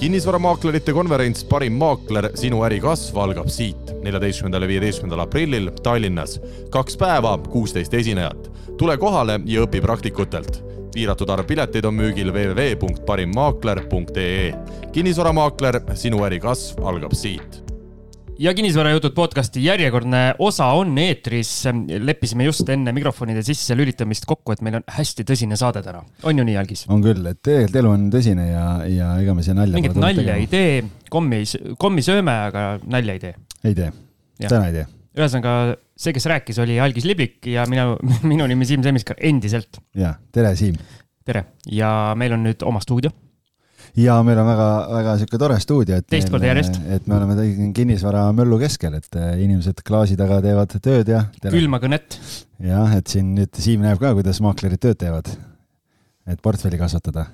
kinnisvaramaaklerite konverents Parim maakler, sinu äri kasv algab siit, neljateistkümnendal ja viieteistkümnendal aprillil Tallinnas. kaks päeva, kuusteist esinejat. tule kohale ja õpi praktikutelt. piiratud arv pileteid on müügil www.parimmaakler.ee. kinnisvaramaakler, sinu äri kasv algab siit ja kinnisvarajutud podcasti järjekordne osa on eetris. leppisime just enne mikrofonide sisse lülitamist kokku, et meil on hästi tõsine saade täna. on ju nii, Algis? on küll, et tegelikult elu on tõsine ja, ja ega me siia nalja. mingit nalja ei tee, kommi, kommi sööme, aga nalja ei tee. ei tee, täna ei tee. ühesõnaga, see, kes rääkis, oli Algis Liblik ja minu, minu nimi Siim Semiskar endiselt. ja, tere, Siim. tere ja meil on nüüd oma stuudio ja meil on väga-väga sihuke tore stuudio, et. teist korda järjest. et me oleme kinnisvara möllu keskel, et eh, inimesed klaasi taga teevad tööd ja. külma kõnet. jah, et siin nüüd Siim näeb ka, kuidas maaklerid tööd teevad. et portfelli kasvatada.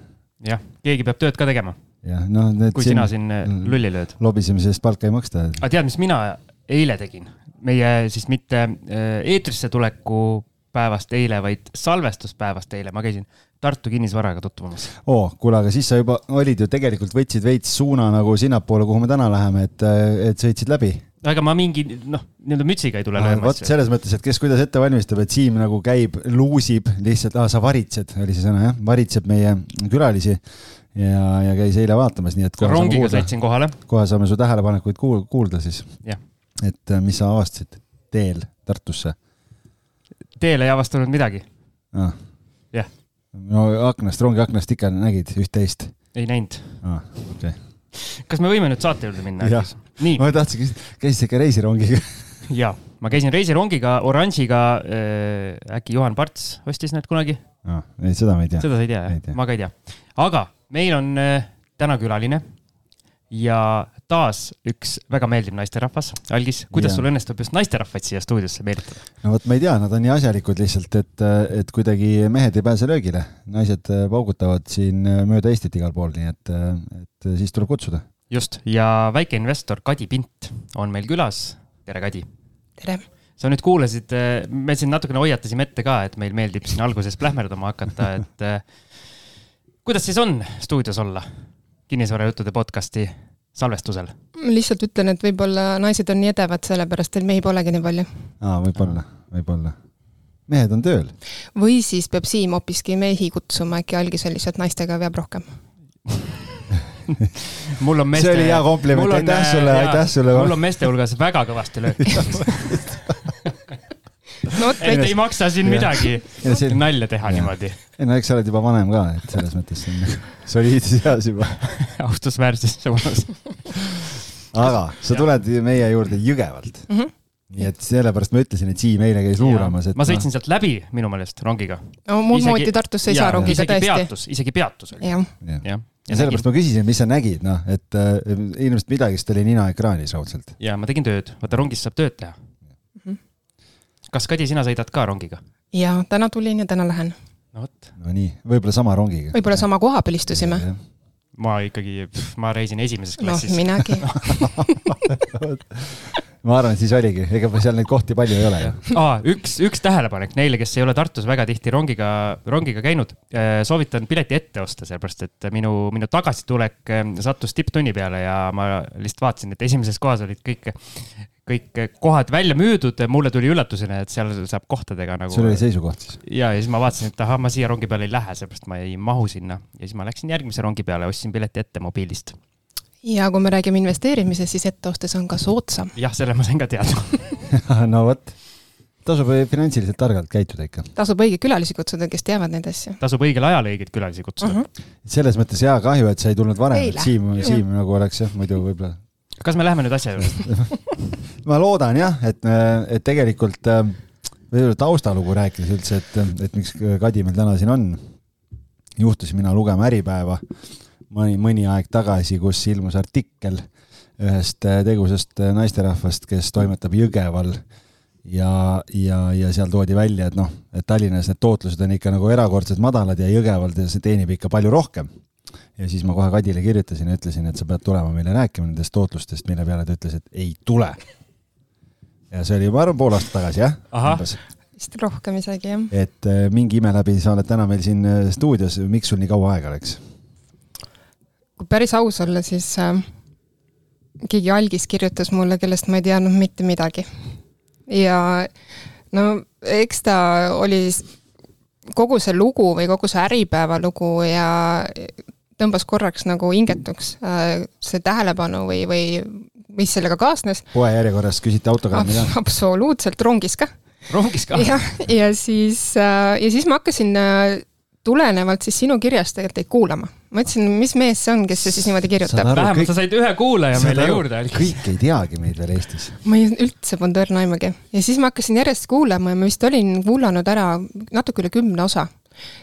jah, keegi peab tööd ka tegema. jah, noh. kui siin, sina siin eh, lulli lööd. lobisemise eest palka ei maksta. aga tead, mis mina eile tegin? meie siis mitte eh, eetrisse tuleku päevast eile, vaid salvestuspäevast eile, ma käisin Tartu kinnisvaraga tutvumas. oo, kuule, aga siis sa juba olid ju tegelikult võtsid veits suuna nagu sinnapoole, kuhu me täna läheme, et, et sõitsid läbi. aga ma mingi noh, nii-öelda mütsiga ei tule lööma. vot selles mõttes, et kes kuidas ette valmistab, et Siim nagu käib, luusib lihtsalt ah,, sa varitsed, oli see sõna jah, varitseb meie külalisi ja, ja käis eile vaatamas, nii et. rongiga sõitsin kohale. kohe saame su tähelepanekuid kuul-, kuulda siis. et äh, mis sa avastasid teel Tartusse? teel ei avastanud midagi ah.. No aknast, rongi aknast ikka nägid üht-teist? ei näinud ah,, okay. kas me võime nüüd saate juurde minna? ma tahtsin küsida, käisid ikka reisirongiga jaa, ma käisin reisirongiga, oranžiga äh,. äkki Juhan Parts ostis need kunagi ah,? ei, seda ma ei tea. seda sa ei tea, jah? ma ka ei tea. aga meil on äh, täna külaline ja taas üks väga meeldiv naisterahvas. Algis, kuidas ja. sul õnnestub just naisterahvaid siia stuudiosse meelitada? no vot, ma ei tea, nad on nii asjalikud lihtsalt, et, et kuidagi mehed ei pääse löögile. naised paugutavad siin mööda Eestit igal pool, nii et, et siis tuleb kutsuda. just, ja väikeinvestor Kadi Pint on meil külas. tere, Kadi! tere! sa nüüd kuulasid, me siin natukene hoiatasime ette ka, et meil meeldib siin alguses plähmerdama hakata, et kuidas siis on stuudios olla? kinnisvarajuttude podcasti salvestusel? lihtsalt ütlen, et võib-olla naised on nii edevad, sellepärast et mehi polegi nii palju. aa, võib-olla, võib-olla. mehed on tööl. või siis peab Siim hoopiski mehi kutsuma, äkki algis on lihtsalt naistega veab rohkem mul on meeste. see oli hea kompliment, aitäh sulle, aitäh sulle. mul on meeste hulgas väga kõvasti lööki no vot, et ei maksa siin midagi see... nalja teha ja. niimoodi. ei no eks sa oled juba vanem ka, et selles mõttes soliidses eas juba austusväärses suunas aga sa tuled meie juurde Jõgevalt mm. -hmm nii et sellepärast ma ütlesin, et Siim eile käis luuramas, et ma sõitsin no... sealt läbi minu meelest rongiga. no muud moodi Tartusse ei saa rongiga tõesti. peatus, isegi peatus oli. jah ja. ja. ja sellepärast ma küsisin, mis sa nägid, noh, et äh, ilmselt midagi, sest oli nina ekraanis raudselt. ja ma tegin tööd, vaata rongis saab tööd teha kas Kadi, sina sõidad ka rongiga? jaa, täna tulin ja täna lähen. no vot. no nii, võib-olla sama rongiga. võib-olla sama koha peal istusime. ma ikkagi, ma reisin esimeses klassis. noh, minagi ma arvan, et siis oligi, ega seal neid kohti palju ei ole. aa, üks, üks tähelepanek neile, kes ei ole Tartus väga tihti rongiga, rongiga käinud. Äh, soovitan pileti ette osta, sellepärast et minu, minu tagasitulek äh, sattus tipptunni peale ja ma lihtsalt vaatasin, et esimeses kohas olid kõik kõik kohad välja müüdud, mulle tuli üllatusena, et seal saab kohtadega nagu. sul oli seisukoht siis? ja, ja siis ma vaatasin, et ahah, ma siia rongi peale ei lähe, seepärast ma ei mahu sinna ja siis ma läksin järgmise rongi peale, ostsin pileti ette mobiilist. ja kui me räägime investeerimisest, siis ette ostes on ka soodsam. jah, selle ma sain ka teada no vot tasub finantsiliselt targalt käituda ikka. tasub õigeid külalisi kutsuda, kes teavad neid asju. tasub õigel ajal õigeid külalisi kutsuda uh. -huh. selles mõttes hea kahju, et sa ei tulnud varem, et Siim, Siim nagu oleks jah, muidu võib-olla kas me läheme nüüd asja juurde ma loodan jah, et, et tegelikult äh, võib-olla taustalugu rääkides üldse, et, et miks Kadi meil täna siin on. juhtusin mina lugema Äripäeva mõni, mõni aeg tagasi, kus ilmus artikkel ühest äh, tegusast äh, naisterahvast, kes toimetab Jõgeval ja, ja, ja seal toodi välja, et noh, et Tallinnas need tootlused on ikka nagu erakordselt madalad ja Jõgeval see teenib ikka palju rohkem ja siis ma kohe Kadile kirjutasin ja ütlesin, et sa pead tulema meile rääkima nendest tootlustest, mille peale ta ütles, et ei tule. Ja see oli, ma arvan, pool aastat tagasi, jah? vist rohkem isegi, jah. et äh, mingi ime läbi sa oled täna meil siin äh, stuudios, miks sul nii kaua aega läks? kui päris aus olla, siis äh, keegi algis kirjutas mulle, kellest ma ei teadnud mitte midagi. ja no eks ta oli kogu see lugu või kogu see Äripäeva lugu ja tõmbas korraks nagu hingetuks äh, see tähelepanu või, või mis sellega kaasnes. poe järjekorras küsiti autogrammi ka? absoluutselt, rongis ka. rongis ka? jah, ja siis, äh, ja siis ma hakkasin äh, tulenevalt siis sinu kirjast tegelikult teid kuulama. ma ütlesin, mis mees see on, kes see siis niimoodi kirjutab. vähemalt kõik... sa said ühe kuulaja meile aru, juurde. kõik ei teagi meid veel Eestis. ma ei üldse polnud õrna aimugi ja siis ma hakkasin järjest kuulama ja ma vist olin kuulanud ära natuke üle kümne osa.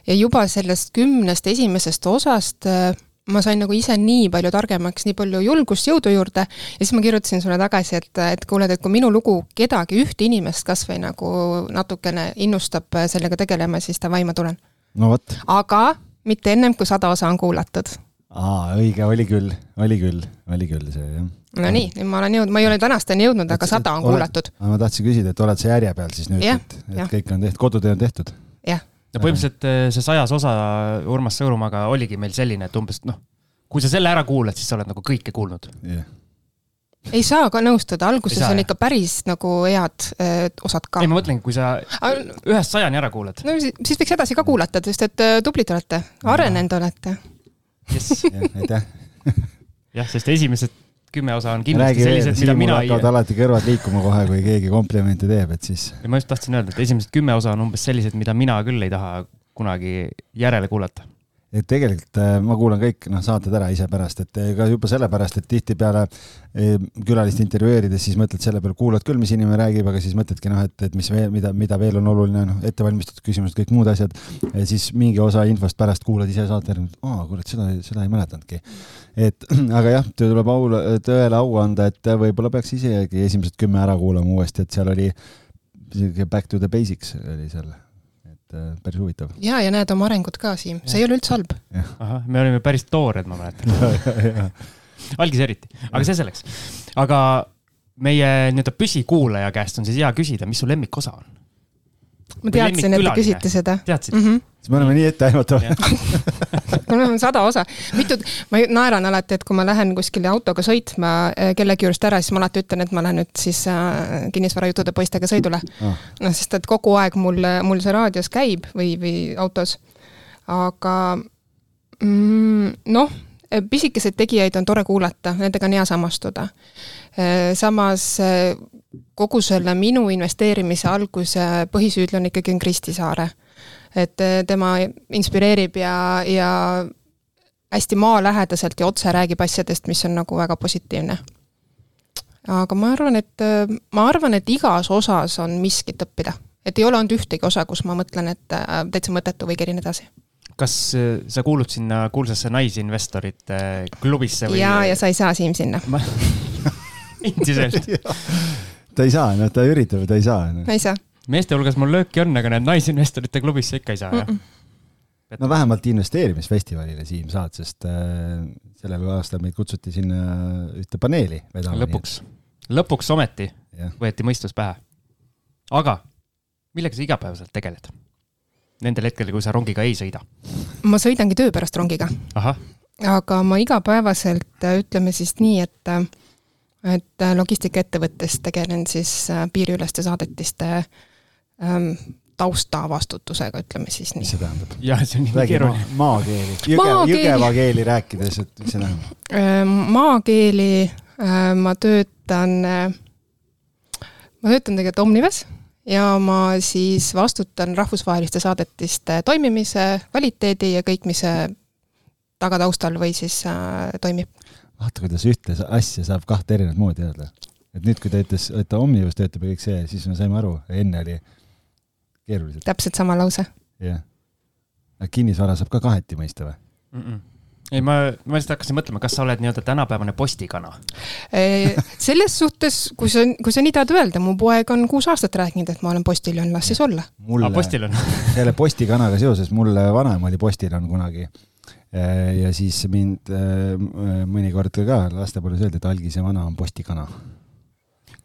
ja juba sellest kümnest esimesest osast äh, ma sain nagu ise nii palju targemaks, nii palju julgust, jõudu juurde ja siis ma kirjutasin sulle tagasi, et, et kuule, et kui minu lugu kedagi, ühte inimest kas või nagu natukene innustab sellega tegelema, siis davai, ma tulen no vot. aga mitte ennem, kui sada osa on kuulatud. aa, õige, oli küll, oli küll, oli küll see jah. no nii, nüüd ma olen jõudnud, ma ei ole tänasteni jõudnud, aga sada on oled, kuulatud. ma tahtsin küsida, et oled sa järje peal siis nüüd, et, et ja. kõik on tehtud, kodutöö on tehtud? jah. No põhimõtteliselt eh, see sajas osa Urmas Sõõrumaaga oligi meil selline, et umbes noh, kui sa selle ära kuulad, siis sa oled nagu kõike kuulnud yeah ei saa ka nõustuda, alguses saa, on ikka päris nagu head äh, osad ka. ei, ma mõtlengi, kui sa ühest sajani ära kuulad. no siis, siis võiks edasi ka kuulata, sest et äh, tublid olete, arenenud olete. aitäh. jah, sest esimesed kümme osa on kindlasti sellised, mida mina ei. alati kõrvad liikuma kohe, kui keegi komplimente teeb, et siis. ma just tahtsin öelda, et esimesed kümme osa on umbes sellised, mida mina küll ei taha kunagi järele kuulata et tegelikult äh, ma kuulan kõik noh, saated ära ise pärast, et ka juba sellepärast, et tihtipeale äh, külalist intervjueerides siis mõtled selle peale, kuulad küll, mis inimene räägib, aga siis mõtledki noh, et, et mis veel, mida, mida veel on oluline, noh, ettevalmistatud küsimused, kõik muud asjad. siis mingi osa infost pärast kuulad ise saate ära, aa kurat, seda, seda ei mäletanudki. et aga jah, tuleb au, tõele au anda, et võib-olla peaks isegi esimesed kümme ära kuulama uuesti, et seal oli sihuke back to the basics oli seal et äh, päris huvitav. ja, ja näed oma arengut ka, Siim, see ei ole üldse halb. ahah, me olime päris toored, ma mäletan algis eriti, aga see selleks. aga meie nii-öelda püsikuulaja käest on siis hea küsida, mis su lemmikosa on? Ma teadsin, et te küsite seda. teadsid mm? -hmm siis me oleme nii etteaimatavad me oleme sada osa, mitu, ma naeran alati, et kui ma lähen kuskile autoga sõitma eh, kellegi juurest ära, siis ma alati ütlen, et ma lähen nüüd siis äh, kinnisvarajuttude poistega sõidule ah.. noh, sest et kogu aeg mul, mul see raadios käib või, või autos. aga mm, noh, pisikeseid tegijaid on tore kuulata, nendega on hea samastuda. Eh, samas kogu selle minu investeerimise alguse põhisüüdlane ikkagi on Kristi Saare et eh, tema inspireerib ja, ja hästi maalähedaselt ja otse räägib asjadest, mis on nagu väga positiivne. aga ma arvan, et, eh, ma arvan, et igas osas on miskit õppida. et ei ole olnud ühtegi osa, kus ma mõtlen, et äh, täitsa mõttetu või kerin edasi. kas sa kuulud sinna kuulsasse naisinvestorite klubisse või? jaa, ja sa ei saa, Siim, sinna endiselt ta ei saa, noh, ta üritab, ta ei saa no.. ei saa meeste hulgas mul lööki on, aga need naisinvestorite klubisse ikka ei saa, jah? no vähemalt investeerimisfestivalile, Siim, saad, sest äh, sellel aastal meid kutsuti sinna ühte paneeli vedama. lõpuks, lõpuks ometi ja. võeti mõistus pähe. aga millega sa igapäevaselt tegeled? Nendel hetkedel, kui sa rongiga ei sõida? ma sõidangi töö pärast rongiga. aga ma igapäevaselt, ütleme siis nii, et et logistikaettevõttes tegelen siis äh, piiriüleste saadetiste ähm, taustavastutusega, ütleme siis nii. mis see tähendab? jah, see on nii keeruline ma. maakeeli, Jõgeva, Jõgeva keeli rääkides, et mis see tähendab? Ähm, maakeeli äh, ma töötan äh,, ma töötan tegelikult Omnives ja ma siis vastutan rahvusvaheliste saadetiste toimimise, kvaliteedi ja kõik, mis tagataustal või siis äh, toimib. Vaata, kuidas ühte asja saab kahte erinevat moodi öelda. et nüüd, kui ta ütles, et ta Omnives töötab ja kõik see, siis me saime aru, enne oli keeruliselt. täpselt sama lause. jah. aga kinnisvara saab ka kaheti mõista või mm? -mm ei, ma, ma lihtsalt hakkasin mõtlema, kas sa oled nii-öelda tänapäevane postikana? selles suhtes, kui sa, kui sa nii tahad öelda, mu poeg on kuus aastat rääkinud, et ma olen postiljon, las siis olla. mulle, selle postikanaga seoses, mulle vanaema oli postiljon kunagi. Ja siis mind mõnikord ka lastepõlves öeldi, et algise vana on postikana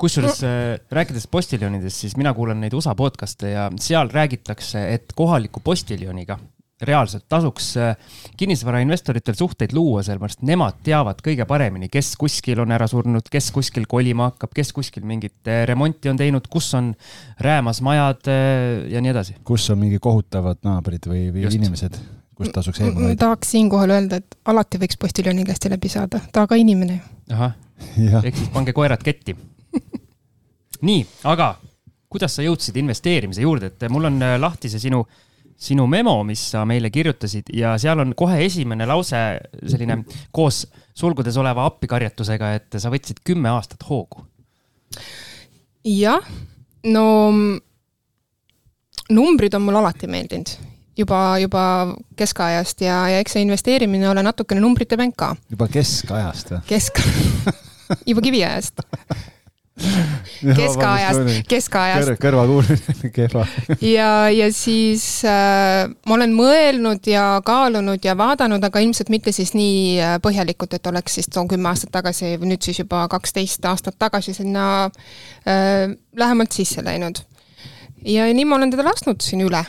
kusjuures äh, rääkides postiljonidest, siis mina kuulan neid USA podcast'e ja seal räägitakse, et kohaliku postiljoniga reaalselt tasuks äh, kinnisvarainvestoritel suhteid luua, sellepärast nemad teavad kõige paremini, kes kuskil on ära surnud, kes kuskil kolima hakkab, kes kuskil mingit äh, remonti on teinud, kus on räämas majad äh, ja nii edasi. kus on mingi kohutavad naabrid või, või Just. inimesed, kust tasuks eemale hoida? tahaks siinkohal öelda, et alati võiks postiljoni käest läbi saada, ta ka inimene. Ju. ahah, ehk siis pange koerad ketti. Nii, aga kuidas sa jõudsid investeerimise juurde, et mul on lahti see sinu äh, sinu memo, mis sa meile kirjutasid ja seal on kohe esimene lause selline koos sulgudes oleva appikarjetusega, et sa võtsid kümme aastat hoogu. jah, no numbrid on mulle alati meeldinud juba, juba keskajast ja, ja eks see investeerimine ole natukene numbrite mäng ka. juba keskajast või? kesk juba kiviajast keskajast, keskajast. kõrvakuulmine kehva. ja, ja siis äh, ma olen mõelnud ja kaalunud ja vaadanud, aga ilmselt mitte siis nii äh, põhjalikult, et oleks siis toon kümme aastat tagasi või nüüd siis juba kaksteist aastat tagasi sinna äh, lähemalt sisse läinud. ja nii ma olen teda lasknud siin üle,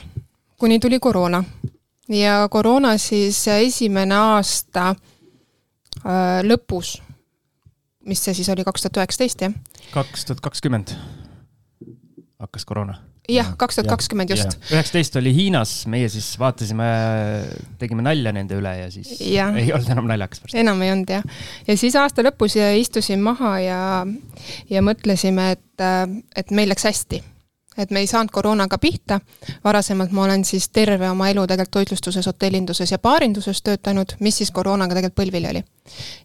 kuni tuli koroona. ja koroona siis esimene aasta äh, lõpus mis see siis oli, kaks tuhat üheksateist, jah? kaks tuhat kakskümmend hakkas koroona. jah, kaks tuhat kakskümmend just. üheksateist oli Hiinas, meie siis vaatasime, tegime nalja nende üle ja siis ja. ei olnud enam naljakas enam ei olnud jah. ja siis aasta lõpus istusin maha ja, ja mõtlesime, et, et meil läks hästi et me ei saanud koroonaga pihta, varasemalt ma olen siis terve oma elu tegelikult toitlustuses, hotellinduses ja baarinduses töötanud, mis siis koroonaga tegelikult põlvili oli.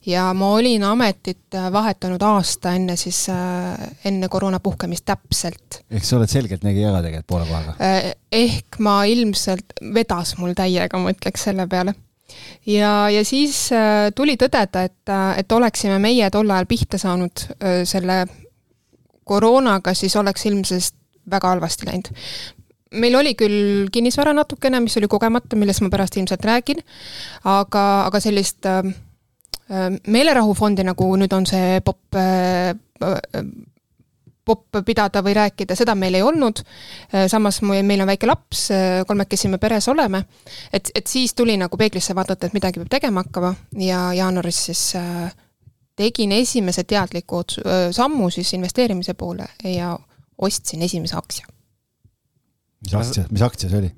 ja ma olin ametit äh, vahetanud aasta enne siis, äh, enne koroona puhkemist täpselt. ehk sa oled selgeltnägija ka tegelikult poole kohaga? Äh, ehk ma ilmselt, vedas mul täiega, ma ütleks selle peale ja, ja siis tuli tõdeda, et, et oleksime meie tol ajal pihta saanud selle koroonaga, siis oleks ilmselt väga halvasti läinud. meil oli küll kinnisvara natukene, mis oli kogemata, millest ma pärast ilmselt räägin, aga, aga sellist äh, äh meelerahufondi, nagu nüüd on see popp äh, popp pidada või rääkida, seda meil ei olnud. Äh, samas meil on väike laps, äh, kolmekesi me peres oleme. et, et siis tuli nagu peeglisse vaadata, et midagi peab tegema hakkama ja jaanuaris siis äh, tegin esimese teadliku otsu-, sammu siis investeerimise poole ja ostsin esimese aktsia. mis aktsia, mis aktsia see oli?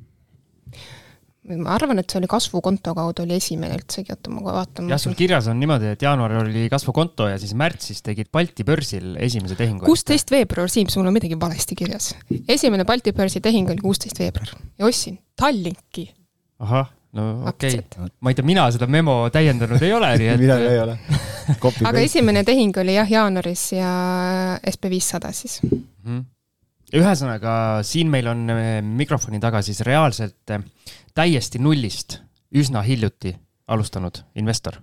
ma arvan, et see oli kasvukonto kaudu oli esimene üldsegi, oota ma kohe vaatan. jah, sul kirjas on niimoodi, et jaanuar oli kasvukonto ja siis märtsis tegid Balti börsil esimese tehingu. kuusteist veebruar, Siim, sul on midagi valesti kirjas. esimene Balti börsi tehing oli kuusteist veebruar ja ostsin Tallinki. ahah, no okei okay., ma ei tea, mina seda memo täiendanud ei ole, nii et mina ka ei ole aga esimene tehing oli jah, jaanuaris ja SB viissada siis mm. -hmm ühesõnaga, siin meil on eh, mikrofoni taga siis reaalselt eh, täiesti nullist üsna hiljuti alustanud investor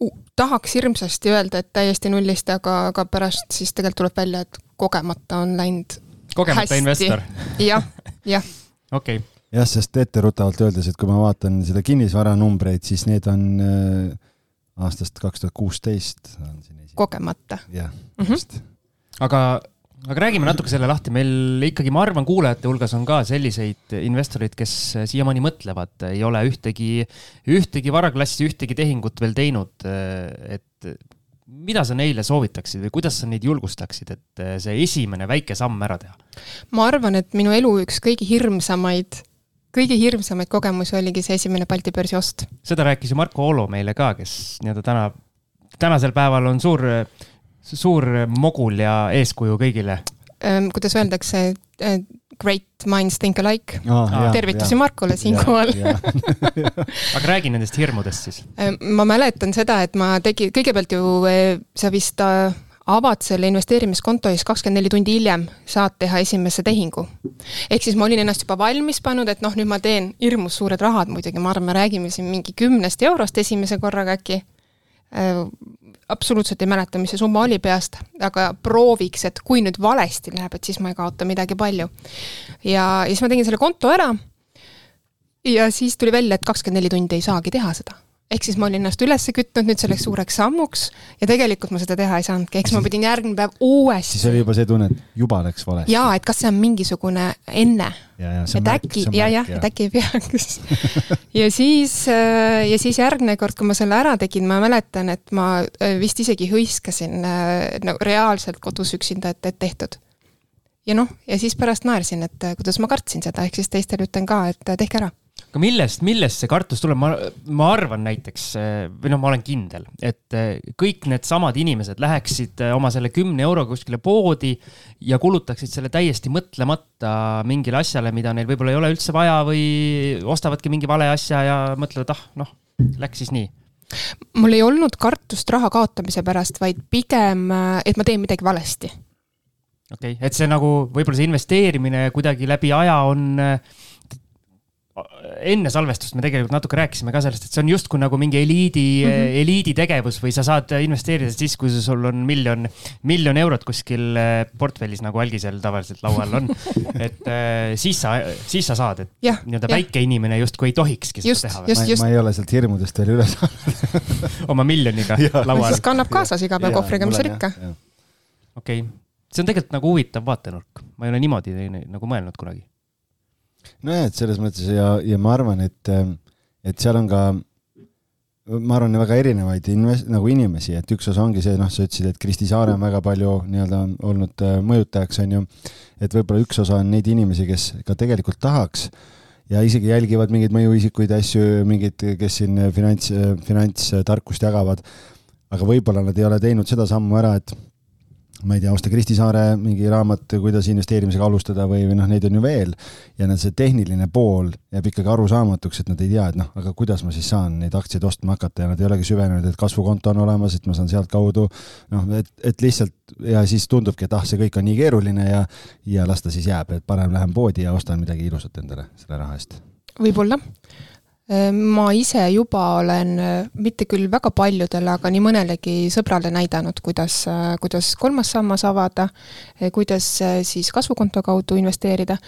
uh,. tahaks hirmsasti öelda, et täiesti nullist, aga, aga pärast siis tegelikult tuleb välja, et kogemata on läinud kogemata hästi. investor jah, jah. okei okay. jah, sest etteruttavalt öeldes, et kui ma vaatan seda kinnisvaranumbreid, siis need on äh, aastast kaks tuhat kuusteist. kogemata. jah, mhm. just mm. -hmm. aga aga räägime natuke selle lahti, meil ikkagi, ma arvan, kuulajate hulgas on ka selliseid investoreid, kes siiamaani mõtlevad, ei ole ühtegi, ühtegi varaklassi, ühtegi tehingut veel teinud. et mida sa neile soovitaksid või kuidas sa neid julgustaksid, et see esimene väike samm ära teha? ma arvan, et minu elu üks kõige hirmsamaid kõige hirmsamaid kogemusi oligi see esimene Balti börsi ost. seda rääkis ju Marko Olo meile ka, kes nii-öelda täna, tänasel päeval on suur suur mogul ja eeskuju kõigile. Ehm, kuidas öeldakse, great minds think alike oh,. tervitusi Markole siinkohal aga räägi nendest hirmudest siis. Ma mäletan seda, et ma tegin, kõigepealt ju sa vist äh, avad selle investeerimiskonto ja siis kakskümmend neli tundi hiljem saad teha esimese tehingu. ehk siis ma olin ennast juba valmis pannud, et noh, nüüd ma teen hirmus suured rahad muidugi, ma arvan, me räägime siin mingi kümnest eurost esimese korraga äkki absoluutselt ei mäleta, mis see summa oli peast, aga prooviks, et kui nüüd valesti läheb, et siis ma ei kaota midagi palju. ja, ja siis ma tegin selle konto ära. ja siis tuli välja, et kakskümmend neli tundi ei saagi teha seda. Ehk siis ma olin ennast üles kütnud nüüd selleks suureks sammuks ja tegelikult ma seda teha ei saanudki, eks ma pidin järgmine päev uuesti. siis oli juba see tunne, et juba läks valesti. jaa, et kas see on mingisugune enne. et äkki, ja, jah, et äkki ei peaks ja siis, äh, ja siis järgmine kord, kui ma selle ära tegin, ma mäletan, et ma äh, vist isegi hõiskasin no reaalselt kodus üksinda, et, et tehtud ja noh, ja siis pärast naersin, et kuidas ma kartsin seda, ehk siis teistele ütlen ka, et tehke ära aga millest, millest see kartus tuleb, ma, ma arvan näiteks või noh, ma olen kindel, et kõik needsamad inimesed läheksid oma selle kümne euroga kuskile poodi ja kulutaksid selle täiesti mõtlemata mingile asjale, mida neil võib-olla ei ole üldse vaja või ostavadki mingi vale asja ja mõtlevad, ah noh, läks siis nii mul ei olnud kartust raha kaotamise pärast, vaid pigem, et ma teen midagi valesti okei okay., et see nagu võib-olla see investeerimine kuidagi läbi aja on äh, enne salvestust me tegelikult natuke rääkisime ka sellest, et see on justkui nagu mingi eliidi mm, -hmm. eliidi tegevus või sa saad investeerida siis, kui sul on miljon, miljon eurot kuskil äh, portfellis, nagu algisel tavaliselt laua all on. et äh, siis sa, siis sa saad, et nii-öelda väike inimene justkui ei tohikski just, seda teha. Ma, ma ei ole sealt hirmudest veel üle saanud oma miljoniga laua all. siis kannab kaasas iga päev kohvriga, mis seal ikka. okei okay., see on tegelikult nagu huvitav vaatenurk, ma ei ole niimoodi nagu mõelnud kunagi nojah, et selles mõttes ja, ja ma arvan, et, et seal on ka, ma arvan, väga erinevaid inves-, nagu inimesi, et üks osa ongi see, noh, sa ütlesid, et Kristi Saare on väga palju nii-öelda olnud äh, mõjutajaks, on ju, et võib-olla üks osa on neid inimesi, kes ka tegelikult tahaks ja isegi jälgivad mingeid mõjuisikuid asju, mingeid, kes siin finants, finantstarkust jagavad, aga võib-olla nad ei ole teinud seda sammu ära, et ma ei tea, osta Kristi Saare mingi raamat, kuidas investeerimisega alustada või, või noh, neid on ju veel. ja see tehniline pool jääb ikkagi arusaamatuks, et nad ei tea, et noh, aga kuidas ma siis saan neid aktsiaid ostma hakata ja nad ei olegi süvenenud, et kasvukonto on olemas, et ma saan sealtkaudu noh, et, et lihtsalt ja siis tundubki, et ah, see kõik on nii keeruline ja, ja las ta siis jääb, et parem lähen poodi ja ostan midagi ilusat endale selle raha eest. võib-olla ma ise juba olen äh, mitte küll väga paljudele, aga nii mõnelegi sõbrale näidanud, kuidas, äh, kuidas kolmas sammas avada, äh, kuidas siis kasvukonto kaudu investeerida.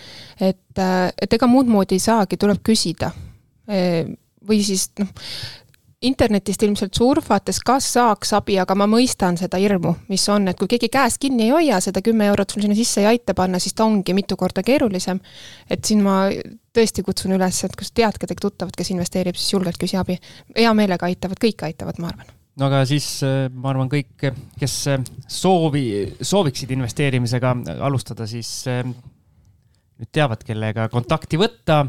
et, et ega muud moodi ei saagi, tuleb küsida. või siis noh, internetist ilmselt surfates, kas saaks abi, aga ma mõistan seda hirmu, mis on, et kui keegi käest kinni ei hoia, seda kümme eurot sul sinna sisse ei aita panna, siis ta ongi mitu korda keerulisem. et siin ma tõesti kutsun üles, et kui sa tead kedagi tuttavat, kes investeerib, siis julgelt küsi abi. hea meelega aitavad, kõik aitavad, ma arvan no aga siis äh, ma arvan, kõik, kes äh, soovi, sooviksid investeerimisega alustada, siis äh, nüüd teavad, kellega kontakti võtta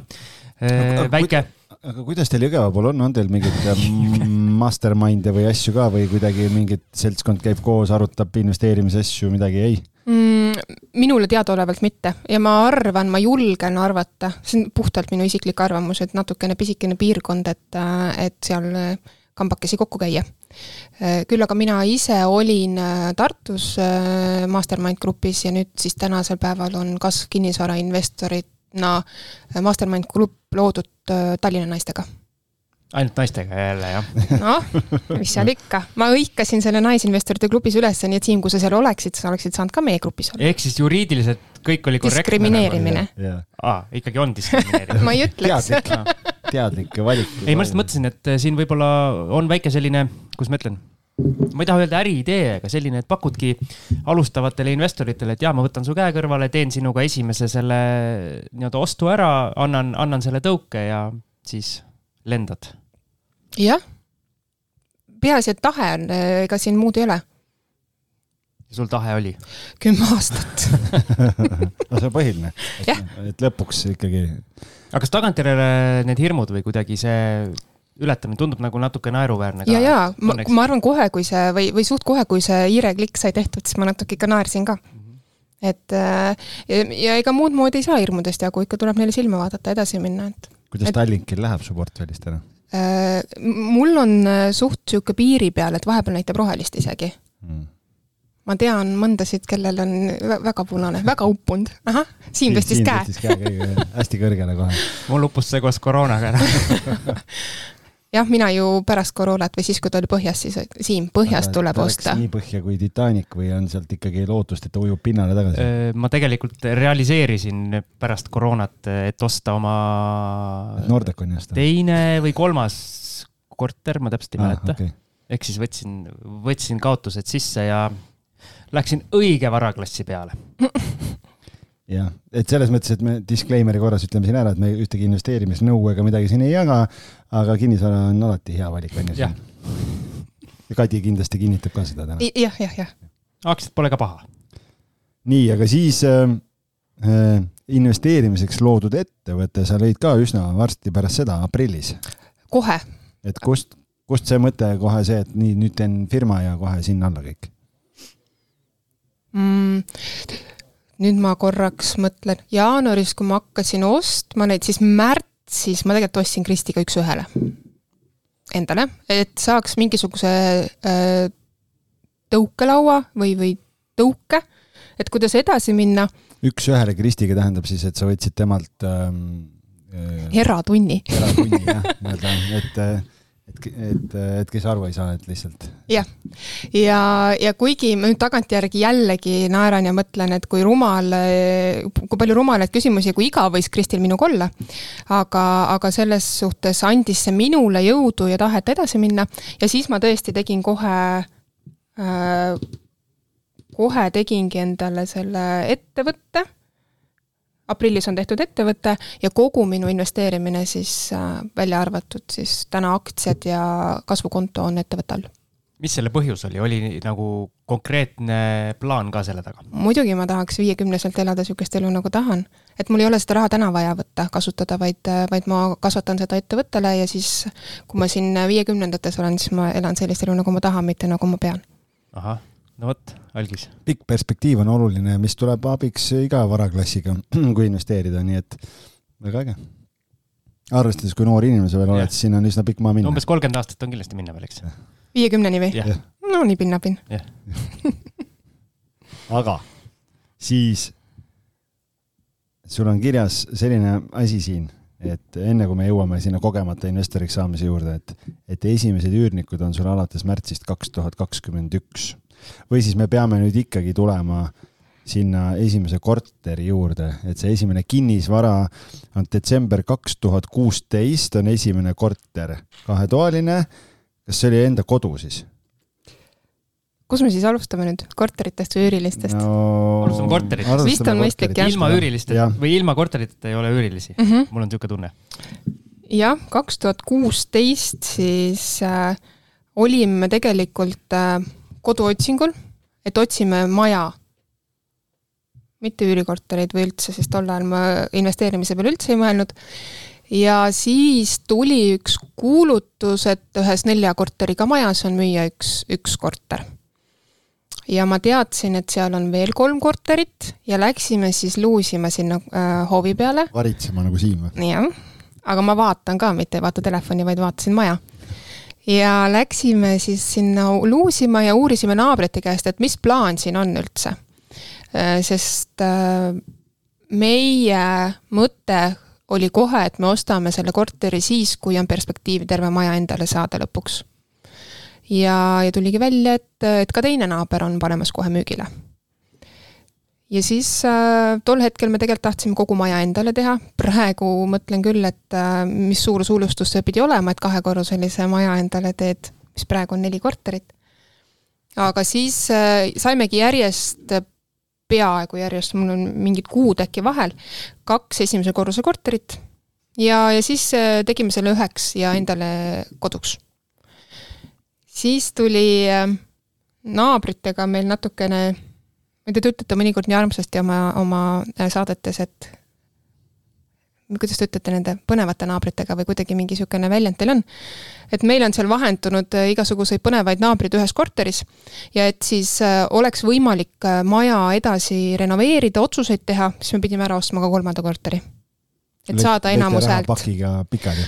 väike aga kuidas teil Jõgeva pool on, on teil mingeid mastermind'e või asju ka või kuidagi mingit seltskond käib koos, arutab investeerimisasju, midagi ei mm,? minule teadaolevalt mitte ja ma arvan, ma julgen arvata, see on puhtalt minu isiklik arvamus, et natukene pisikene piirkond, et, et seal kambakesi kokku käia. küll aga mina ise olin Tartus Mastermind grupis ja nüüd siis tänasel päeval on Kasv kinnisvara investorid no Mastermind Group loodud äh, Tallinna naistega. ainult naistega jälle, jah? noh, mis seal ikka, ma hõikasin selle Naisinvestorite klubis üles, nii et Siim, kui sa seal oleksid, sa oleksid saanud ka meie grupis olla. ehk siis juriidiliselt kõik oli korrektne? diskrimineerimine. aa, ikkagi on diskrimineerimine ma ei ütleks teadlik, teadlik valik. ei, ma lihtsalt mõtlesin, et siin võib-olla on väike selline, kuidas ma ütlen ma ei taha öelda äriidee, aga selline, et pakudki alustavatele investoritele, et jaa, ma võtan su käe kõrvale, teen sinuga esimese selle nii-öelda ostu ära, annan, annan selle tõuke ja siis lendad. jah. peaasi, et tahe on, ega siin muud ei ole. ja sul tahe oli? kümme aastat no see on põhiline, et, et lõpuks ikkagi. aga kas tagantjärele need hirmud või kuidagi see ületamine tundub nagu natuke naeruväärne ka. ja, ja ma, ma arvan kohe, kui see või, või suht kohe, kui see hiireklikk sai tehtud, siis ma natuke ikka naersin ka mm. -hmm. et äh, ja, ja ega muud moodi ei saa hirmudest jagu, ikka tuleb neile silma vaadata, edasi minna, et. kuidas et, Tallinkil läheb su portfellist täna äh,? mul on äh, suht sihuke piiri peal, et vahepeal näitab rohelist isegi mm ma tean mõndasid, kellel on väga punane, väga uppunud. ahah, Siim tõstis käe. hästi kõrgele kohe. mul uppus see koos koroonaga ära jah, mina ju pärast koroonat või siis, kui ta oli põhjas, siis Siim, põhjast tuleb osta. nii põhja kui Titanic või on sealt ikkagi lootust, et ta ujub pinnale tagasi? ma tegelikult realiseerisin pärast koroonat, et osta oma Nordeconi osta? teine või kolmas korter, ma täpselt ei Ah, mäleta okei. ehk siis võtsin, võtsin kaotused sisse ja läksin õige varaklassi peale. jah, et selles mõttes, et me disclaimer'i korras ütleme siin ära, et me ühtegi investeerimisnõu ega midagi siin ei jaga, aga kinnisvara on alati hea valik, on ju. Ja Kadi kindlasti kinnitab ka seda täna. jah, jah, jah. aktsiad pole ka paha. nii, aga siis äh, äh, investeerimiseks loodud ettevõte, sa lõid ka üsna varsti pärast seda, aprillis. kohe. et kust, kust see mõte kohe see, et nii, nüüd teen firma ja kohe sinna alla kõik? mm,. Nüüd ma korraks mõtlen, jaanuaris, kui ma hakkasin ostma neid, siis märtsis ma tegelikult ostsin Kristiga üks-ühele endale, et saaks mingisuguse äh, tõukelaua või, või tõuke, et kuidas edasi minna. üks-ühele Kristiga tähendab siis, et sa võtsid temalt ähm, äh, eratunni. eratunni jah, nii-öelda, et, et, et, et kes aru ei saa, et lihtsalt. jah, ja, ja kuigi ma nüüd tagantjärgi jällegi naeran ja mõtlen, et kui rumal, kui palju rumalaid küsimusi ja kui igav võis Kristil minuga olla, aga, aga selles suhtes andis see minule jõudu ja tahet edasi minna ja siis ma tõesti tegin kohe äh, kohe tegingi endale selle ettevõtte, aprillis on tehtud ettevõte ja kogu minu investeerimine siis äh, välja arvatud siis täna aktsiad ja kasvukonto on ettevõtte all. mis selle põhjus oli, oli nagu konkreetne plaan ka selle taga? muidugi ma tahaks viiekümneselt elada niisugust elu, nagu tahan. et mul ei ole seda raha täna vaja võtta, kasutada, vaid, vaid ma kasvatan seda ettevõttele ja siis kui ma siin viiekümnendates olen, siis ma elan sellist elu, nagu ma tahan, mitte nagu ma pean. ahah, no vot, algis. pikk perspektiiv on oluline, mis tuleb abiks iga varaklassiga, kui investeerida, nii et väga äge. arvestades, kui noor inimene sa veel oled, siis siin on üsna pikk maa minna. umbes kolmkümmend aastat on kindlasti minna veel, eks? viiekümneni või? no nii pinnapinn. aga siis sul on kirjas selline asi siin, et enne kui me jõuame sinna kogemata investoriks saamise juurde, et, et esimesed üürnikud on sul alates märtsist kaks tuhat kakskümmend üks. Või siis me peame nüüd ikkagi tulema sinna esimese korteri juurde, et see esimene kinnisvara on detsember kaks tuhat kuusteist on esimene korter, kahetoaline. kas see oli enda kodu siis? kus me siis alustame nüüd, korteritest või üürilistest no,? alustame korteritest. vist on mõistlik, jah. ilma üürilisteta või ilma korteriteta ei ole üürilisi mm. -hmm. mul on niisugune tunne. jah, kaks tuhat kuusteist siis äh, olime tegelikult äh, koduotsingul, et otsime maja. mitte üürikortereid või üldse, sest tol ajal ma investeerimise peale üldse ei mõelnud. ja siis tuli üks kuulutus, et ühes nelja korteriga majas on müüa üks, üks korter ja ma teadsin, et seal on veel kolm korterit ja läksime siis luusima sinna äh, hoovi peale. varitsema nagu Siim või? jah, aga ma vaatan ka, mitte ei vaata telefoni, vaid vaatasin maja. Ja läksime siis sinna luusima ja uurisime naabrite käest, et mis plaan siin on üldse. sest äh, meie mõte oli kohe, et me ostame selle korteri siis, kui on perspektiivi terve maja endale saada lõpuks ja, ja tuligi välja, et, et ka teine naaber on panemas kohe müügile. Ja siis äh, tol hetkel me tegelikult tahtsime kogu maja endale teha, praegu mõtlen küll, et äh, mis suur suulustus see pidi olema, et kahekorruselise maja endale teed, mis praegu on neli korterit. aga siis äh, saimegi järjest peaaegu järjest, mul on mingid kuud äkki vahel, kaks esimese korruse korterit. Ja, ja siis äh, tegime selle üheks ja endale koduks. Siis tuli äh, naabritega meil natukene, te ütlete mõnikord nii armsasti oma, oma äh, saadetes, et kuidas te ütlete nende põnevate naabritega või kuidagi mingi niisugune väljend teil on, et meil on seal vahendunud äh, igasuguseid põnevaid naabreid ühes korteris ja et siis oleks võimalik maja edasi renoveerida, otsuseid teha, siis me pidime ära ostma ka kolmanda korteri. et saada enamus häält. pakiga pikali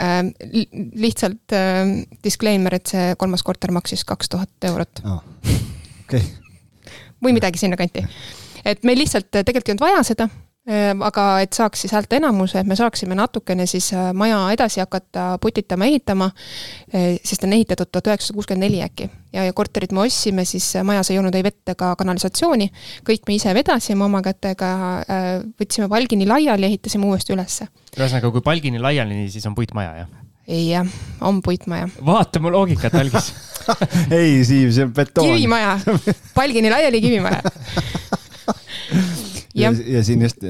äh, lihtsalt äh, disclaimer, et see kolmas korter maksis kaks tuhat eurot okei. Või midagi sinnakanti. et meil lihtsalt tegelikult ei olnud vaja seda äh,, aga et saaks siis häälteenamuse, et me saaksime natukene siis äh, maja edasi hakata putitama, ehitama äh,, sest on ehitatud tuhat üheksasada kuuskümmend neli äkki. ja, ja korterit me ostsime, siis majas ei olnud ei vett ega kanalisatsiooni, kõik me ise vedasime oma kätega äh,, võtsime palgini laiali, ehitasime uuesti ülesse ühesõnaga, kui palgini laiali, siis on puitmaja, jah? Jah, on puitmaja. vaata mu loogikat, algis ei, Siim, see on betoon. kivimaja, palgini laiali kivimaja ja, ja siin just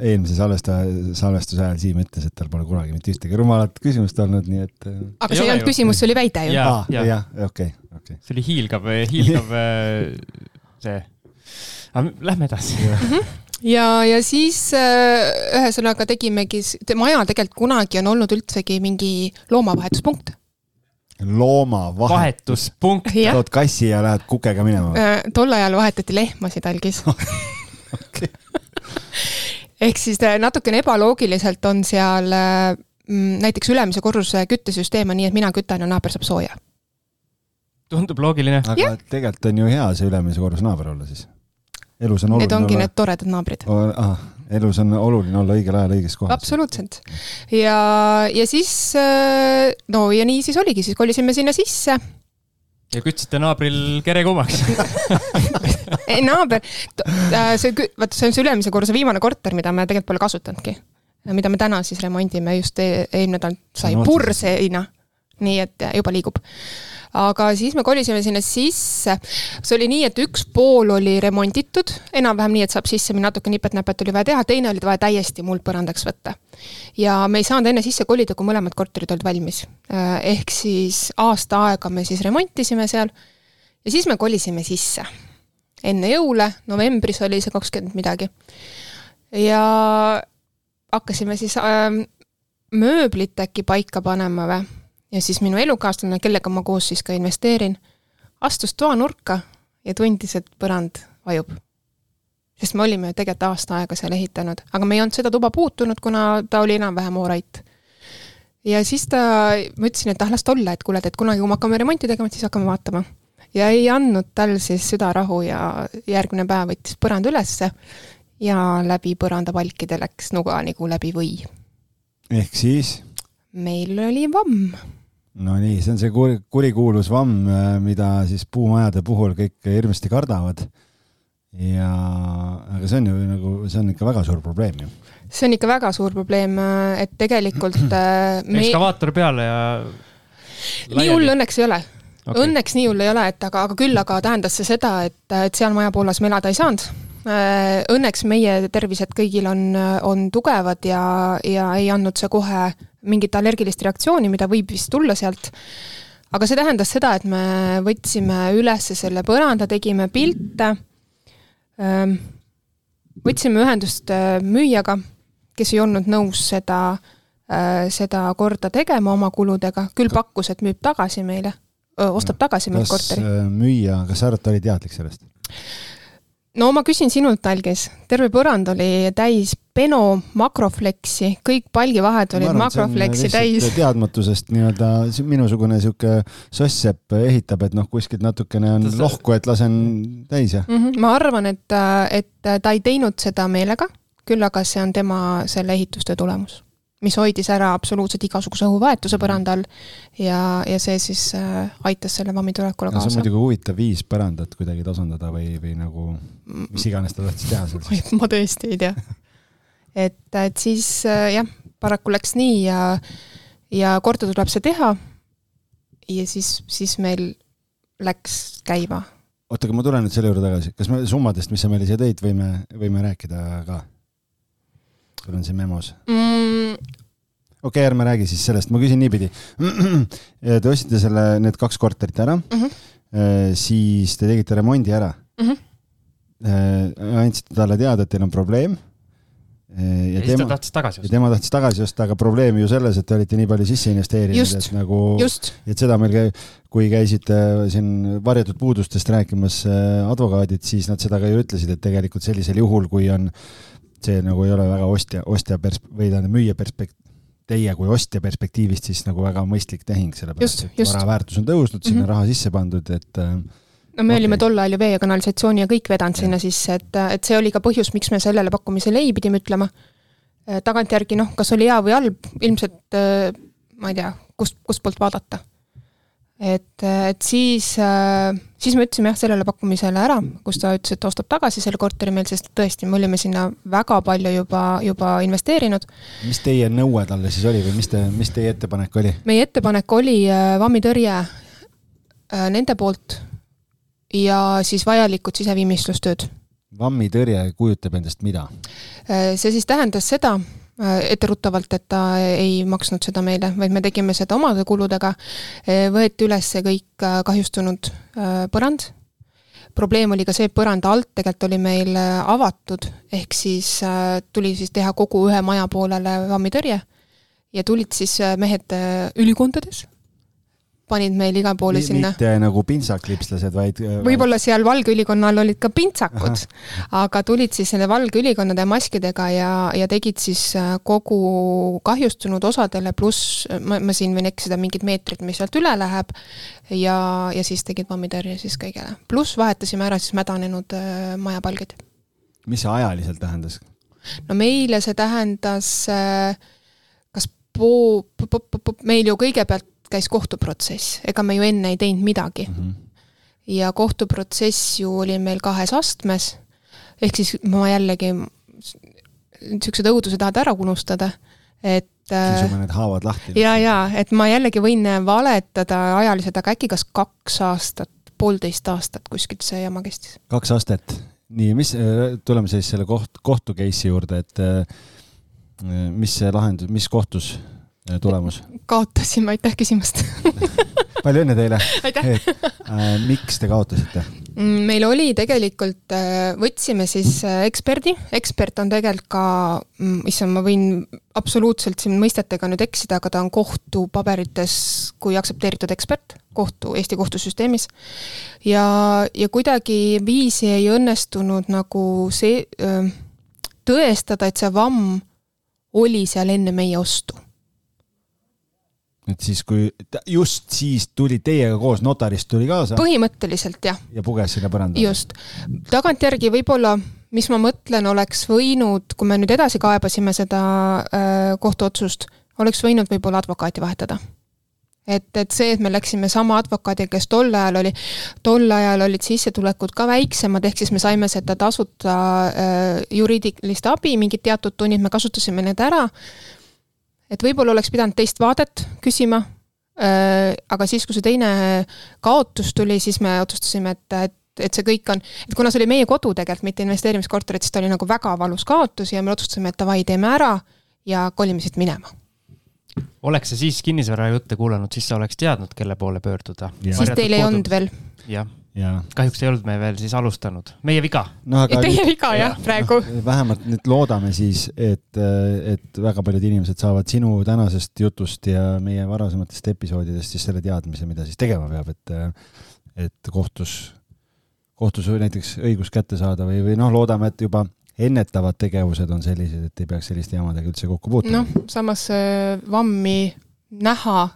eelmise salvestaja, salvestuse ajal Siim ütles, et tal pole kunagi mitte ühtegi rumalat küsimust olnud, nii et. Äh, aga see ei olnud küsimus, see oli väide ju. jah, okei, okei. see oli hiilgav, hiilgav äh, see. aga lähme edasi. Ja, ja siis äh, ühesõnaga tegimegi, maja tegelikult kunagi on olnud üldsegi mingi loomavahetuspunkt loomavahetuspunkt. tood kassi ja lähed kukega minema? tol ajal vahetati lehmasid algis okay ehk siis äh, natukene ebaloogiliselt on seal äh, näiteks ülemise korruse küttesüsteem on nii, et mina kütan ja naaber saab sooja. tundub loogiline. aga ja. tegelikult on ju hea see ülemise korruse naaber olla siis. Elus on oluline Need ongi olla... need toredad naabrid oh,. Ah, elus on oluline olla õigel ajal õiges kohas. absoluutselt. ja, ja siis, äh, no ja nii siis oligi, siis kolisime sinna sisse ja kütsite naabril kere kuumaks ei, naaber, äh, see, vaata, see on see ülemise korruse viimane korter, mida me tegelikult pole kasutanudki. mida me täna siis remondime, just e-, eelmine nädal sai purseina. nii et juba liigub aga siis me kolisime sinna sisse. see oli nii, et üks pool oli remonditud, enam-vähem nii, et saab sisse minna, natuke nipet-näpet oli vaja teha, teine oli vaja täiesti muldpõrandaks võtta. ja me ei saanud enne sisse kolida, kui mõlemad korterid olid valmis. Äh, ehk siis aasta aega me siis remontisime seal ja siis me kolisime sisse. enne jõule, novembris oli see kakskümmend midagi. ja hakkasime siis äh, mööblit äkki paika panema või ja siis minu elukaaslane, kellega ma koos siis ka investeerin, astus toanurka ja tundis, et põrand vajub. sest me olime ju tegelikult aasta aega seal ehitanud, aga me ei olnud seda tuba puutunud, kuna ta oli enam-vähem oorait. ja siis ta, ma ütlesin, et ah, las ta olla, et kuule, et kunagi, kui me hakkame remonti tegema, siis hakkame vaatama. ja ei andnud tal siis südarahu ja järgmine päev võttis põranda ülesse ja läbi põrandapalkide läks nuga nagu läbi või. ehk siis? meil oli vamm no nii, see on see kuri, kurikuulus vamm, äh, mida siis puumajade puhul kõik hirmsasti kardavad. ja, aga see on ju nagu, see on ikka väga suur probleem ju. see on ikka väga suur probleem, äh, et tegelikult äh, me.... ekskavaator peale ja. nii hull õnneks ei ole okay.. Õnneks nii hull ei ole, et aga, aga küll aga tähendas see seda, et, et seal majapoolas me elada ei saanud. Õnneks meie tervised kõigil on, on tugevad ja, ja ei andnud see kohe mingit allergilist reaktsiooni, mida võib vist tulla sealt. aga see tähendas seda, et me võtsime üles selle põranda, tegime pilte. Ehm, võtsime ühendust äh, müüjaga, kes ei olnud nõus seda, äh, seda korda tegema oma kuludega, küll pakkus, et müüb tagasi meile, ostab tagasi meilt korteri. Äh, müüja, kas sa arvad, ta oli teadlik sellest? No ma küsin sinult, Algis, terve põrand oli täis Beno makrofleksi, kõik palgivahed olid arvan, makrofleksi täis. teadmatusest nii-öelda minusugune sihuke soss-sepp ehitab, et noh, kuskilt natukene on Tas... lohku, et lasen täis ja mm. -hmm. ma arvan, et, et ta ei teinud seda meelega, küll aga see on tema selle ehitustöö tulemus mis hoidis ära absoluutselt igasuguse õhuvahetuse mhm. põrandal ja, ja see siis äh, aitas selle vammi tulekule kaasa. see on muidugi huvitav viis põrandat kuidagi tasandada või, või nagu mis iganes ta tahtis teha seal ma tõesti ei tea et, et siis äh, jah, paraku läks nii ja, ja korda tuleb see teha. ja siis, siis meil läks käima. oota, aga ma tulen nüüd selle juurde tagasi, kas me summadest, mis sa meile siia tõid, võime, võime rääkida ka? Sul on siin memos mm.. okei okay,, ärme räägi siis sellest, ma küsin niipidi. Te ostsite selle, need kaks korterit ära mm, -hmm. siis te tegite remondi ära mm. -hmm. andsite talle teada, et teil on probleem ja, ja tema tahtis tagasi osta. tema tahtis tagasi osta, aga probleem ju selles, et te olite nii palju sisse investeerinud, et nagu, et seda meil käi-, kui käisite siin varjatud puudustest rääkimas advokaadid, siis nad seda ka ju ütlesid, et tegelikult sellisel juhul, kui on see nagu ei ole väga ostja, ostja pers-, või tähendab müüja perspekt-, teie kui ostja perspektiivist siis nagu väga mõistlik tehing, sellepärast et vara väärtus on tõusnud, sinna mm -hmm. raha sisse pandud, et äh, no me okay. olime tol ajal ju vee ja kanalisatsiooni ja kõik vedanud sinna sisse, et, et see oli ka põhjus, miks me sellele pakkumisele ei pidime ütlema. Äh, tagantjärgi noh, kas oli hea või halb, ilmselt äh, ma ei tea, kust, kustpoolt vaadata. Et, et siis, siis me ütlesime jah sellele pakkumisele ära, kus ta ütles, et ostab tagasi selle korteri meil, sest tõesti, me olime sinna väga palju juba, juba investeerinud. mis teie nõue talle siis oli või mis te, mis teie ettepanek oli? meie ettepanek oli vammitõrje nende poolt ja siis vajalikud siseviimistlustööd. vammitõrje kujutab endast mida? see siis tähendas seda, Äh, etteruttavalt, et ta ei maksnud seda meile, vaid me tegime seda omade kuludega. Äh, võeti üles kõik äh, kahjustunud põrand. probleem oli ka see, et põranda alt tegelikult oli meil avatud, ehk siis tuli siis teha kogu ühe maja poolele vammitõrje ja tulid siis mehed ülikondades panid meil igale poole sinna. mitte nagu pintsaklipslased, vaid. Äh, võib-olla seal valge ülikonna all olid ka pintsakud, aga tulid siis nende valge ülikonnade ja maskidega ja, ja tegid siis äh, kogu kahjustunud osadele, pluss ma, ma siin võin eksida, mingid meetrid, mis sealt üle läheb. ja, ja siis tegid vammitõrje siis kõigele, pluss vahetasime ära siis mädanenud äh, majapalgid. mis see ajaliselt tähendas? no meile see tähendas äh, kas poo-, meil ju kõigepealt käis kohtuprotsess, ega me ju enne ei teinud midagi mm. -hmm. ja kohtuprotsess ju oli meil kahes astmes, ehk siis ma jällegi, niisugused õudused tahad ära unustada, et kisume äh, need haavad lahti. ja, ja et ma jällegi võin valetada ajaliselt, aga äkki kas kaks aastat, poolteist aastat kuskilt see jama kestis. kaks aastat, nii, mis, äh, tuleme siis selle koht, kohtu case'i juurde, et äh, mis see lahendus, mis kohtus tulemus? Kaotasime, aitäh küsimast palju õnne teile! aitäh! Äh, miks te kaotasite? Mm, meil oli tegelikult, äh, võtsime siis äh, eksperdi, ekspert on tegelikult ka, mm, issand, ma võin absoluutselt siin mõistetega nüüd eksida, aga ta on kohtupaberites kui aktsepteeritud ekspert kohtu, Eesti kohtusüsteemis. ja, ja kuidagiviisi ei õnnestunud nagu see, tõestada, et see vamm oli seal enne meie ostu et siis, kui just siis tuli teiega koos, notarist tuli kaasa? põhimõtteliselt jah. ja puges sinna põrandale? just. tagantjärgi võib-olla, mis ma mõtlen, oleks võinud, kui me nüüd edasi kaebasime seda äh, kohtuotsust, oleks võinud võib-olla advokaati vahetada et, et see, et me läksime sama advokaadiga, kes tol ajal oli, tol ajal olid sissetulekud ka väiksemad, ehk siis me saime seda tasuta äh, juriidilist abi, mingid teatud tunnid, me kasutasime need ära et võib-olla oleks pidanud teist vaadet küsima, äh, aga siis, kui see teine kaotus tuli, siis me otsustasime, et, et et see kõik on, et kuna see oli meie kodu tegelikult, mitte investeerimiskorter, et siis ta oli nagu väga valus kaotus ja me otsustasime, et davai, teeme ära ja kolime siit minema. oleks sa siis kinnisvarajutte kuulanud, siis sa oleks teadnud, kelle poole pöörduda. siis teil ei olnud veel. jah kahjuks ei olnud me veel siis alustanud, meie viga no,. Teie viga jah ja., praegu no,. vähemalt nüüd loodame siis, et, et väga paljud inimesed saavad sinu tänasest jutust ja meie varasematest episoodidest siis selle teadmise, mida siis tegema peab, et, et kohtus, kohtus näiteks õigus kätte saada või, või noh, loodame, et juba ennetavad tegevused on sellised, et ei peaks selliste jamadega üldse kokku puutuma. noh, samas vammi näha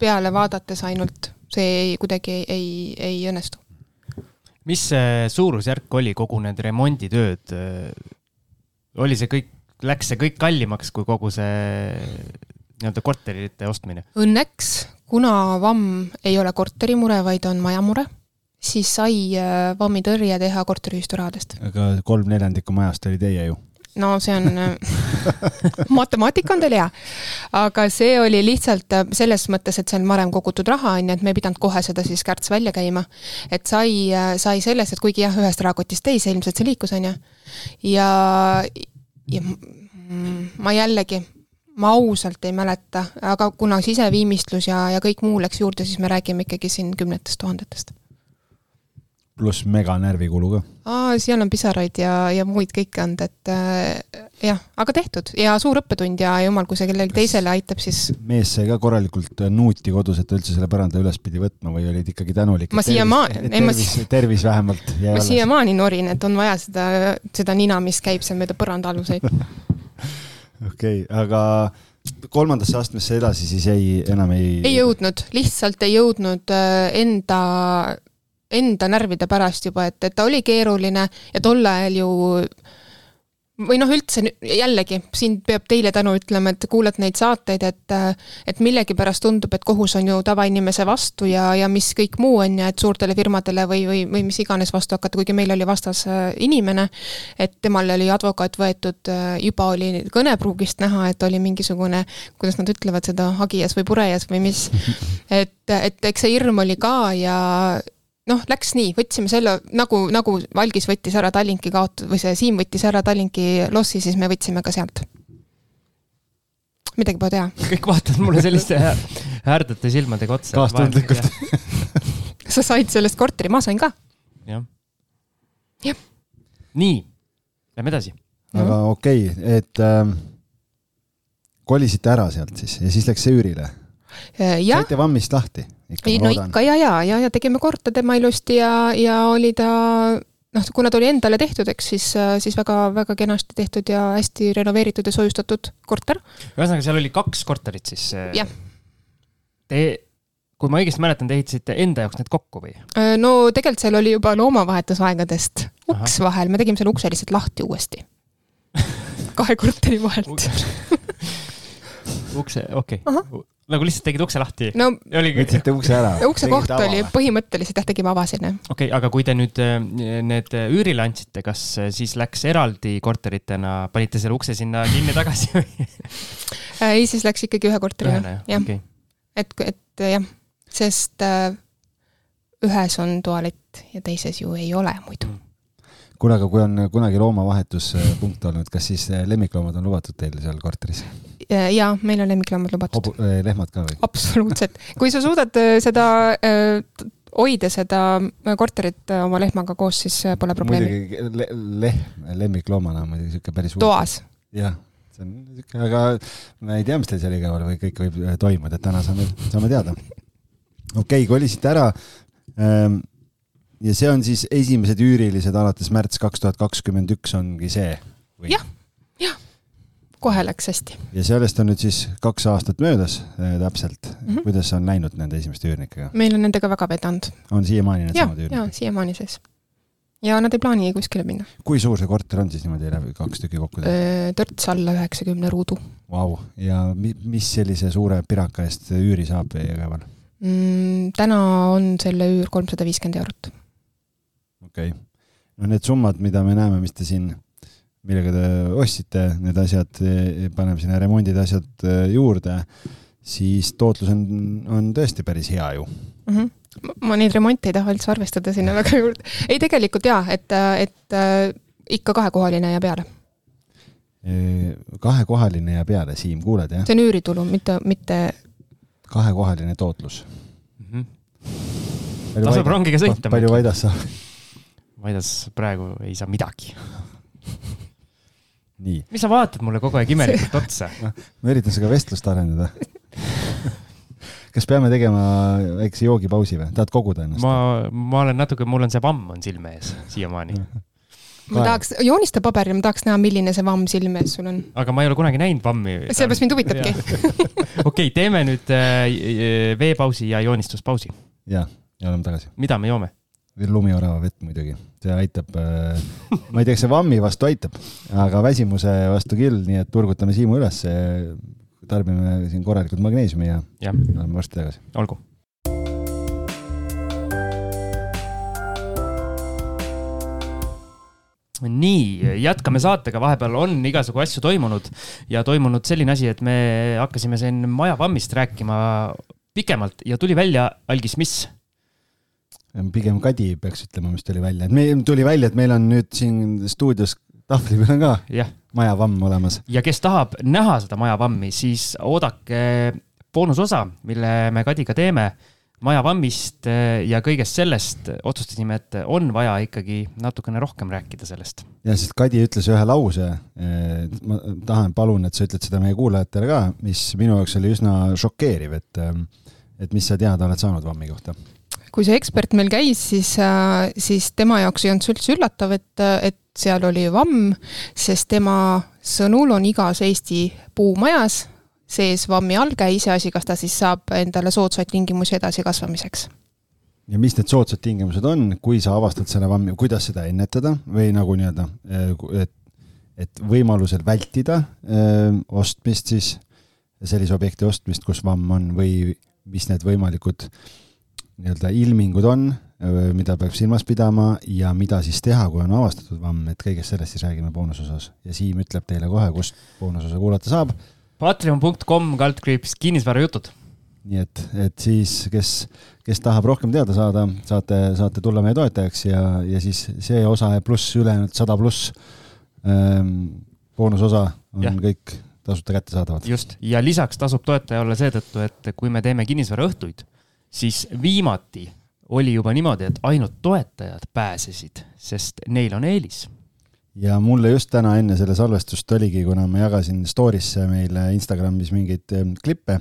peale vaadates ainult, see ei, kuidagi ei, ei, ei õnnestu mis see suurusjärk oli, kogu need remonditööd? oli see kõik, läks see kõik kallimaks kui kogu see nii-öelda korterite ostmine? Õnneks, kuna vamm ei ole korterimure, vaid on majamure, siis sai äh, vammitõrje teha korteriühistu rahadest. aga kolm neljandikku majast oli teie ju no see on matemaatika on teil hea. aga see oli lihtsalt äh, selles mõttes, et see on varem kogutud raha, on ju, et me ei pidanud kohe seda siis kärts välja käima. et sai, äh, sai sellest, et kuigi jah, ühest rahakotist teise ilmselt see liikus, on ju. ja, ja ma jällegi, ma ausalt ei mäleta, aga kuna siseviimistlus ja, ja kõik muu läks juurde, siis me räägime ikkagi siin kümnetest tuhandetest pluss mega närvikulu ka. aa, seal on pisaraid ja, ja muid kõike olnud, et äh, jah, aga tehtud ja suur õppetund ja jumal, kui see kellelegi teisele aitab, siis. mees sai ka korralikult äh, nuuti kodus, et ta üldse selle põranda üles pidi võtma või olid ikkagi tänulik? ma siiamaani, ei ma tervis, tervis vähemalt. ma siiamaani norin, et on vaja seda, seda nina, mis käib seal mööda põrandaaluseid okei okay,, aga kolmandasse astmesse edasi siis ei, enam ei? ei jõudnud, lihtsalt ei jõudnud äh, enda enda närvide pärast juba, et, et ta oli keeruline ja tol ajal ju või noh, üldse jällegi siin peab teile tänu ütlema, et kuulad neid saateid, et et millegipärast tundub, et kohus on ju tavainimese vastu ja, ja mis kõik muu on ja et suurtele firmadele või, või, või mis iganes vastu hakata, kuigi meil oli vastas äh, inimene, et temal oli advokaat võetud, äh, juba oli kõnepruugist näha, et oli mingisugune, kuidas nad ütlevad seda, hagias või purejas või mis, et, et eks see hirm oli ka ja noh, läks nii, võtsime selle nagu, nagu Valgis võttis ära Tallinki kaot- või see Siim võttis ära Tallinki lossi, siis me võtsime ka sealt. midagi pole teha. kõik vaatavad mulle selliste härdete silmadega otsa. kaastundlikult. sa said sellest korteri, ma sain ka. jah. jah. nii, lähme edasi. aga okei okay,, et ähm, kolisite ära sealt siis ja siis läks see üürile? Saite VAM-ist lahti? ei no loodan. ikka ja, ja, ja, ja tegime korda tema ilusti ja, ja oli ta noh, kuna ta oli endale tehtud, eks siis, siis väga-väga kenasti tehtud ja hästi renoveeritud ja soojustatud korter. ühesõnaga, seal oli kaks korterit siis? Äh, jah. Te, kui ma õigesti mäletan, te ehitasite enda jaoks need kokku või? Äh, no tegelikult seal oli juba loomavahetusaegadest uks Aha. vahel, me tegime selle ukse lihtsalt lahti uuesti kahe korteri vahelt ukse, okei okay nagu lihtsalt tegid ukse lahti no,? võtsite ukse ära? ukse koht oli põhimõtteliselt jah, tegime avasime. okei okay,, aga kui te nüüd äh, need üürile andsite, kas äh, siis läks eraldi korteritena, panite selle ukse sinna kinni tagasi või ei, siis läks ikkagi ühe korterina, jah okay.. et, et jah, sest äh, ühes on tualett ja teises ju ei ole muidu mm kuule, aga kui on kunagi loomavahetuspunkt olnud, kas siis lemmikloomad on lubatud teil seal korteris? Jaa, meil on lemmikloomad lubatud. Eh, lehmad ka või? absoluutselt, kui sa suudad eh, seda äh, hoida seda korterit oma lehmaga koos, siis pole probleemi. muidugi le lehm lemmikloomana on muidugi sihuke päris toas. jah, see on sihuke, aga ma ei tea, mis teil seal igal või kõik võib toimuda, et täna saame, saame teada. okei okay,, kolisite ära ähm, ja see on siis esimesed üürilised alates märts kaks tuhat kakskümmend üks ongi see? jah, jah, kohe läks hästi. ja sellest on nüüd siis kaks aastat möödas äh, täpselt mm. -hmm. kuidas on läinud nende esimeste üürnikega? meil on nendega väga vedanud. on siiamaani needsamad üürnikud? jaa, siiamaani sees. ja nad ei plaani kuskile minna. kui suur see korter on siis niimoodi läbi, kaks tükki kokku? törts alla üheksakümne ruudu. Vau, ja mis sellise suure piraka eest üüri saab Jõgeval mm,? täna on selle üür kolmsada viiskümmend eurot okei okay.. no need summad, mida me näeme, mis te siin, millega te ostsite need asjad, paneme sinna remondid, asjad äh, juurde, siis tootlus on, on tõesti päris hea ju mm. -hmm ma neid remonte ei taha üldse arvestada sinna väga juurde. ei, tegelikult jaa, et, et äh, ikka kahekohaline ja peale. kahekohaline ja peale, Siim, kuuled jah? see on üüritulu, mitte, mitte. kahekohaline tootlus mm. -hmm. tasub rongiga sõita. palju Vaidas saab? Vaidas praegu ei saa midagi nii. mis sa vaatad mulle kogu aeg imelikult otsa no,? ma üritan sinuga vestlust arendada kas peame tegema väikse joogipausi või, tahad koguda ennast? ma, ma olen natuke, mul on see vamm on silme ees siiamaani ma tahaks, joonista paberile, ma tahaks näha, milline see vamm silme ees sul on. aga ma ei ole kunagi näinud vammi. sellepärast mind huvitabki. okei, teeme nüüd äh, veepausi ja joonistuspausi. ja, ja oleme tagasi. mida me joome? Lumiorava vett muidugi, see aitab äh,, ma ei tea, kas see vammi vastu aitab, aga väsimuse vastu küll, nii et turgutame Siimu üles, tarbime siin korralikult magneesiumi ja, ja. oleme varsti tagasi. olgu. nii, jätkame saatega, vahepeal on igasugu asju toimunud ja toimunud selline asi, et me hakkasime siin Maja Vammist rääkima pikemalt ja tuli välja algis mis pigem Kadi peaks ütlema, mis tuli välja, et meil tuli välja, et meil on nüüd siin stuudios tahvli peal on ka ja. majavamm olemas. ja kes tahab näha seda majavammi, siis oodake boonusosa, mille me Kadiga teeme majavammist eh, ja kõigest sellest otsustasime, et on vaja ikkagi natukene rohkem rääkida sellest. ja, sest Kadi ütles ühe lause, ma tahan, palun, et sa ütled seda meie kuulajatele ka, mis minu jaoks oli üsna šokeeriv, et, eh, et mis sa teada oled saanud Vammi kohta kui see ekspert meil käis, siis, äh, siis tema jaoks ei olnud see üldse üllatav, et, et seal oli vamm, sest tema sõnul on igas Eesti puumajas sees vammi allkäi, iseasi, kas ta siis saab endale soodsaid tingimusi edasikasvamiseks. ja mis need soodsad tingimused on, kui sa avastad selle vammi, kuidas seda ennetada või nagu nii-öelda, et, et võimalusel vältida öö, ostmist siis, sellise objekti ostmist, kus vamm on või mis need võimalikud nii-öelda ilmingud on, mida peab silmas pidama ja mida siis teha, kui on avastatud vamm, et kõigest sellest siis räägime boonusosas ja Siim ütleb teile kohe, kust boonusosa kuulata saab. Patreon.com kaldkriips kinnisvarajutud nii et, et siis, kes, kes tahab rohkem teada saada, saate, saate tulla meie toetajaks ja, ja siis see osa pluss ülejäänud sada pluss ähm, boonusosa on ja. kõik tasuta kättesaadavad. just, ja lisaks tasub toetaja olla seetõttu, et kui me teeme kinnisvaraõhtuid, siis viimati oli juba niimoodi, et ainult toetajad pääsesid, sest neil on eelis ja mulle just täna enne selle salvestust oligi, kuna ma jagasin story'sse meile Instagramis mingeid ehm, klippe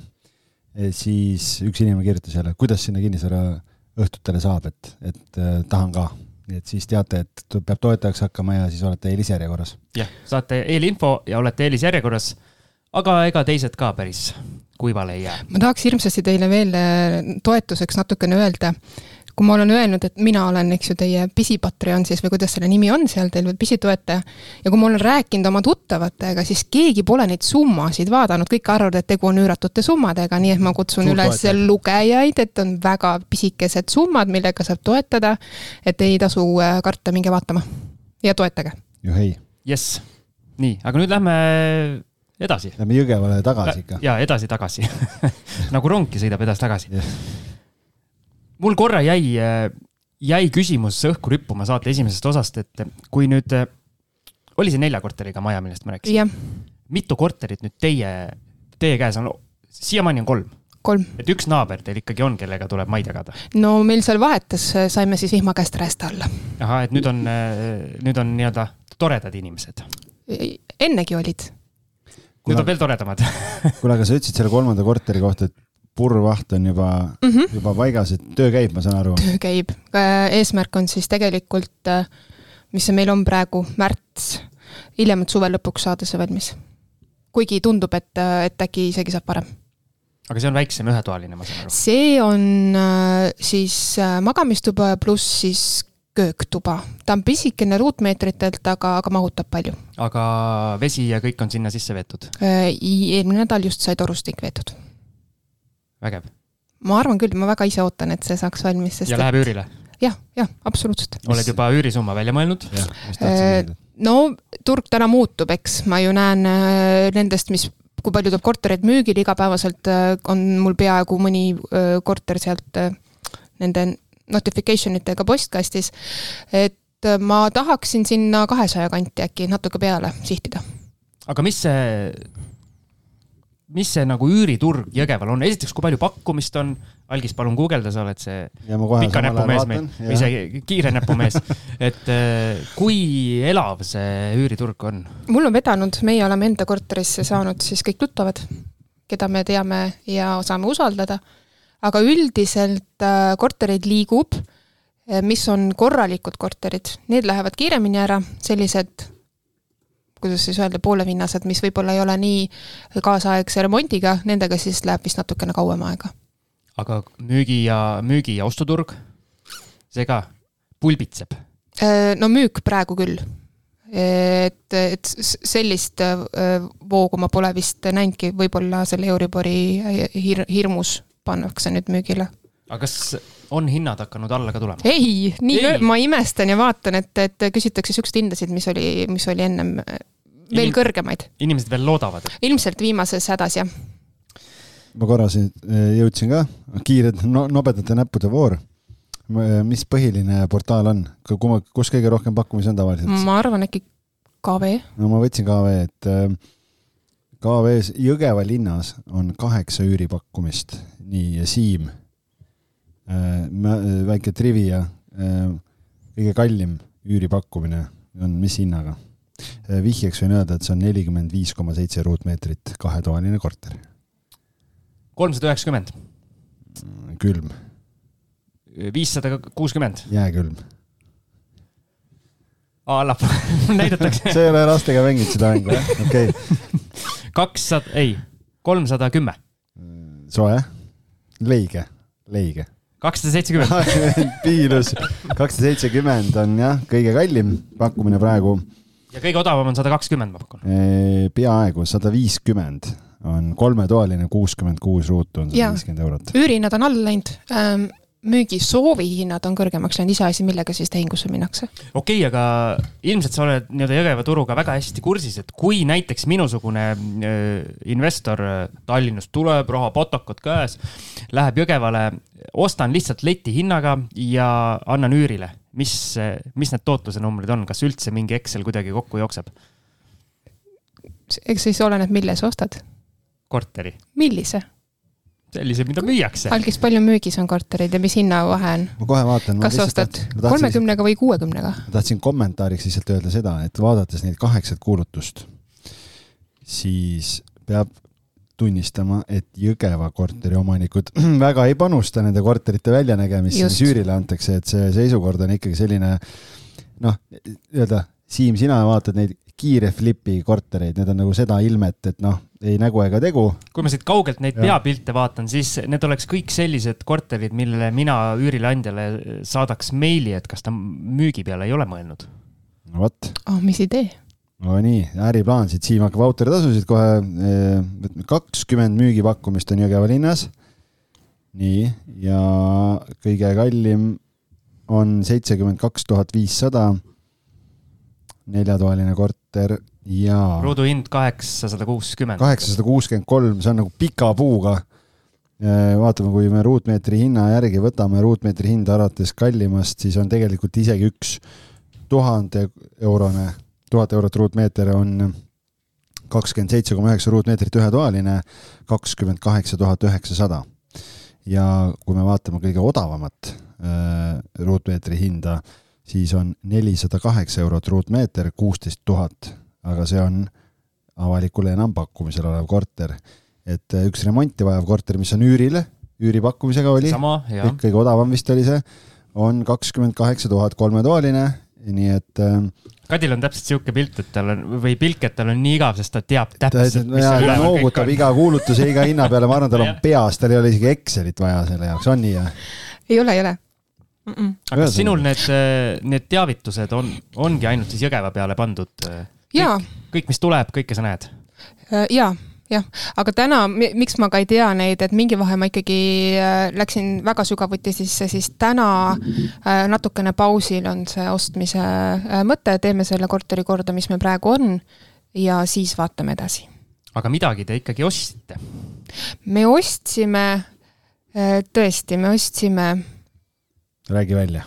siis üks inimene kirjutas jälle, kuidas sinna kinnisvara õhtutele saab, et, et äh, tahan ka. et siis teate, et peab toetajaks hakkama ja siis olete eelisjärjekorras. jah, saate eelinfo ja olete eelisjärjekorras. aga ega teised ka päris kuivale ei jää. ma tahaks hirmsasti teile veel äh, toetuseks natukene öelda kui ma olen öelnud, et mina olen, eks ju, teie pisipatreon siis või kuidas selle nimi on seal teil või pisitoetaja. ja kui ma olen rääkinud oma tuttavatega, siis keegi pole neid summasid vaadanud, kõik arvavad, et tegu on üüratute summadega, nii et ma kutsun Suur üles toetaja. lugejaid, et on väga pisikesed summad, millega saab toetada. et ei tasu äh, karta, minge vaatama ja toetage. juhei. jess, nii, aga nüüd lähme edasi. Lähme Jõgevale tagasi ikka. ja edasi-tagasi nagu rongki sõidab edasi-tagasi mul korra jäi, jäi küsimus õhku rippuma saate esimesest osast, et kui nüüd, oli see nelja korteriga maja, millest ma rääkisin? mitu korterit nüüd teie, teie käes on? siiamaani on kolm kolm. et üks naaber teil ikkagi on, kellega tuleb maid jagada? no meil seal vahetas, saime siis vihma käest räästa alla. ahah, et nüüd on, nüüd on nii-öelda toredad inimesed? ennegi olid. Nüüd on veel toredamad kuule, aga sa ütlesid selle kolmanda korteri kohta, et purrvaht on juba mm, -hmm. juba paigas, et töö käib, ma saan aru? töö käib, eesmärk on siis tegelikult, äh, mis see meil on praegu, märts, hiljemalt suve lõpuks saada see valmis. kuigi tundub, et, äh, et äkki isegi saab parem. aga see on väiksem ühetoaline, ma saan aru? see on äh, siis magamistuba pluss siis kööktuba. ta on pisikene ruutmeetritelt, aga, aga mahutab palju. aga vesi ja kõik on sinna sisse veetud? eelmine nädal just sai torustik veetud vägev. ma arvan küll, ma väga ise ootan, et see saaks valmis, sest ja läheb üürile? jah, jah, absoluutselt. oled juba üürisumma välja mõelnud? Äh, no turg täna muutub, eks ma ju näen äh, nendest, mis, kui palju tuleb kortereid müügile igapäevaselt, äh, on mul peaaegu mõni korter sealt nende notification itega postkastis. et ma tahaksin sinna kahesaja kanti äkki natuke peale sihtida. aga mis see mis see nagu üüriturg Jõgeval on, esiteks, kui palju pakkumist on, Algis, palun guugelda, sa oled see pika näpumees meil, või see kiire näpumees et äh, kui elav see üüriturg on? mul on vedanud, meie oleme enda korterisse saanud siis kõik tuttavad, keda me teame ja saame usaldada, aga üldiselt äh, kortereid liigub, äh, mis on korralikud korterid, need lähevad kiiremini ära, sellised kuidas siis öelda, poolevinnased, mis võib-olla ei ole nii kaasaegse remondiga, nendega siis läheb vist natukene kauem aega. aga müügi ja, müügi ja ostuturg, see ka pulbitseb? Äh, no müük praegu küll. et, et sellist voogu ma pole vist näinudki, võib-olla selle Euribori hir-, hirmus pannakse nüüd müügile. aga kas on hinnad hakanud alla ka tulema? ei, nii ei. ma imestan ja vaatan, et, et küsitakse siukseid hindasid, mis oli, mis oli ennem veel Inim kõrgemaid. inimesed veel loodavad et...? ilmselt viimases hädas, jah. ma korra siin eh, jõudsin ka, kiired no, nobedate näppude voor. mis põhiline portaal on, kus kõige rohkem pakkumisi on tavaliselt? ma arvan äkki KV. no ma võtsin KV, et KV-s Jõgeva linnas on kaheksa üüripakkumist, nii ja Siim Äh, väike trivia, äh, kõige kallim üüripakkumine on mis hinnaga? Äh, vihjeks võin öelda, et see on nelikümmend viis koma seitse ruutmeetrit, kahetoaline korter. kolmsada üheksakümmend. külm. viissada kuuskümmend. jääkülm. allapoole näidatakse see ei ole lastega mängid seda mängu, jah? okei okay.. kakssada, ei, kolmsada kümme. soe, leige, leige kakssada seitsekümmend. piilus, kakssada seitsekümmend on jah, kõige kallim pakkumine praegu. ja kõige odavam on sada kakskümmend, ma pakun. peaaegu sada viiskümmend on kolmetoaline, kuuskümmend kuus ruutu on sada viiskümmend eurot. üürihinnad on alla läinud ähm, müügisoovi hinnad on kõrgemaks läinud, iseasi, millega siis tehingusse minnakse. okei okay,, aga ilmselt sa oled nii-öelda Jõgeva turuga väga hästi kursis, et kui näiteks minusugune äh, investor äh, Tallinnast tuleb, raha patakad käes, läheb Jõgevale, ostan lihtsalt letihinnaga ja annan üürile, mis, mis need tootluse numbrid on, kas üldse mingi Excel kuidagi kokku jookseb? eks siis oleneb, mille sa ostad. korteri. millise sellise, mida müüakse. algis, palju müügis on korterid ja mis hinnavahe on? ma kohe vaatan. kas ostad kolmekümnega või kuuekümnega? ma tahtsin kommentaariks lihtsalt öelda seda, et vaadates neid kaheksat kuulutust, siis peab tunnistama, et Jõgeva korteriomanikud väga ei panusta nende korterite väljanägemisse, mis üürile antakse, et see seisukord on ikkagi selline noh, nii-öelda Siim, sina vaatad neid kiire flipi kortereid, need on nagu seda ilmet, et noh, ei nägu ega tegu. kui ma siit kaugelt neid ja. peapilte vaatan, siis need oleks kõik sellised korterid, millele mina üürileandjale saadaks meili, et kas ta müügi peale ei ole mõelnud. no vot oh,. mis idee? no nii, äriplaan siit, Siim hakkab autoritasusid kohe, eh, kakskümmend müügipakkumist on Jõgeva linnas. nii, ja kõige kallim on seitsekümmend kaks tuhat viissada neljatoaline korter. Ruuduhind kaheksasada kuuskümmend. kaheksasada kuuskümmend kolm, see on nagu pika puuga. Äh, vaatame, kui me ruutmeetri hinna järgi võtame, ruutmeetri hind alates kallimast, siis on tegelikult isegi üks tuhande eurone, tuhat eurot ruutmeeter on kakskümmend seitse koma üheksa ruutmeetrit ühetoaline, kakskümmend kaheksa tuhat üheksasada. ja kui me vaatame kõige odavamat äh, ruutmeetri hinda siis on nelisada kaheksa eurot ruutmeeter, kuusteist tuhat, aga see on avalikul enampakkumisel olev korter. et äh, üks remonti vajav korter, mis on üürile, üüripakkumisega oli, kõige odavam vist oli see, on kakskümmend kaheksa tuhat kolmetoaline, nii et äh, Kadil on täpselt sihuke pilt, et tal on või pilk, et tal on nii igav, sest ta teab täpselt. ta noogutab iga kuulutuse, iga hinna peale, ma arvan, tal on peas, tal ei ole isegi Excelit vaja selle jaoks, on nii või? ei ole, ei ole mm. -mm. aga kas sinul need, äh, need teavitused on, ongi ainult siis Jõgeva peale pandud? Äh, jaa. kõik, mis tuleb, kõike sa näed? Äh, jaa jah, aga täna, miks ma ka ei tea neid, et mingi vahe ma ikkagi läksin väga sügavuti sisse, siis täna natukene pausil on see ostmise mõte, teeme selle korteri korda, mis meil praegu on ja siis vaatame edasi. aga midagi te ikkagi ostsite? me ostsime, tõesti, me ostsime räägi välja.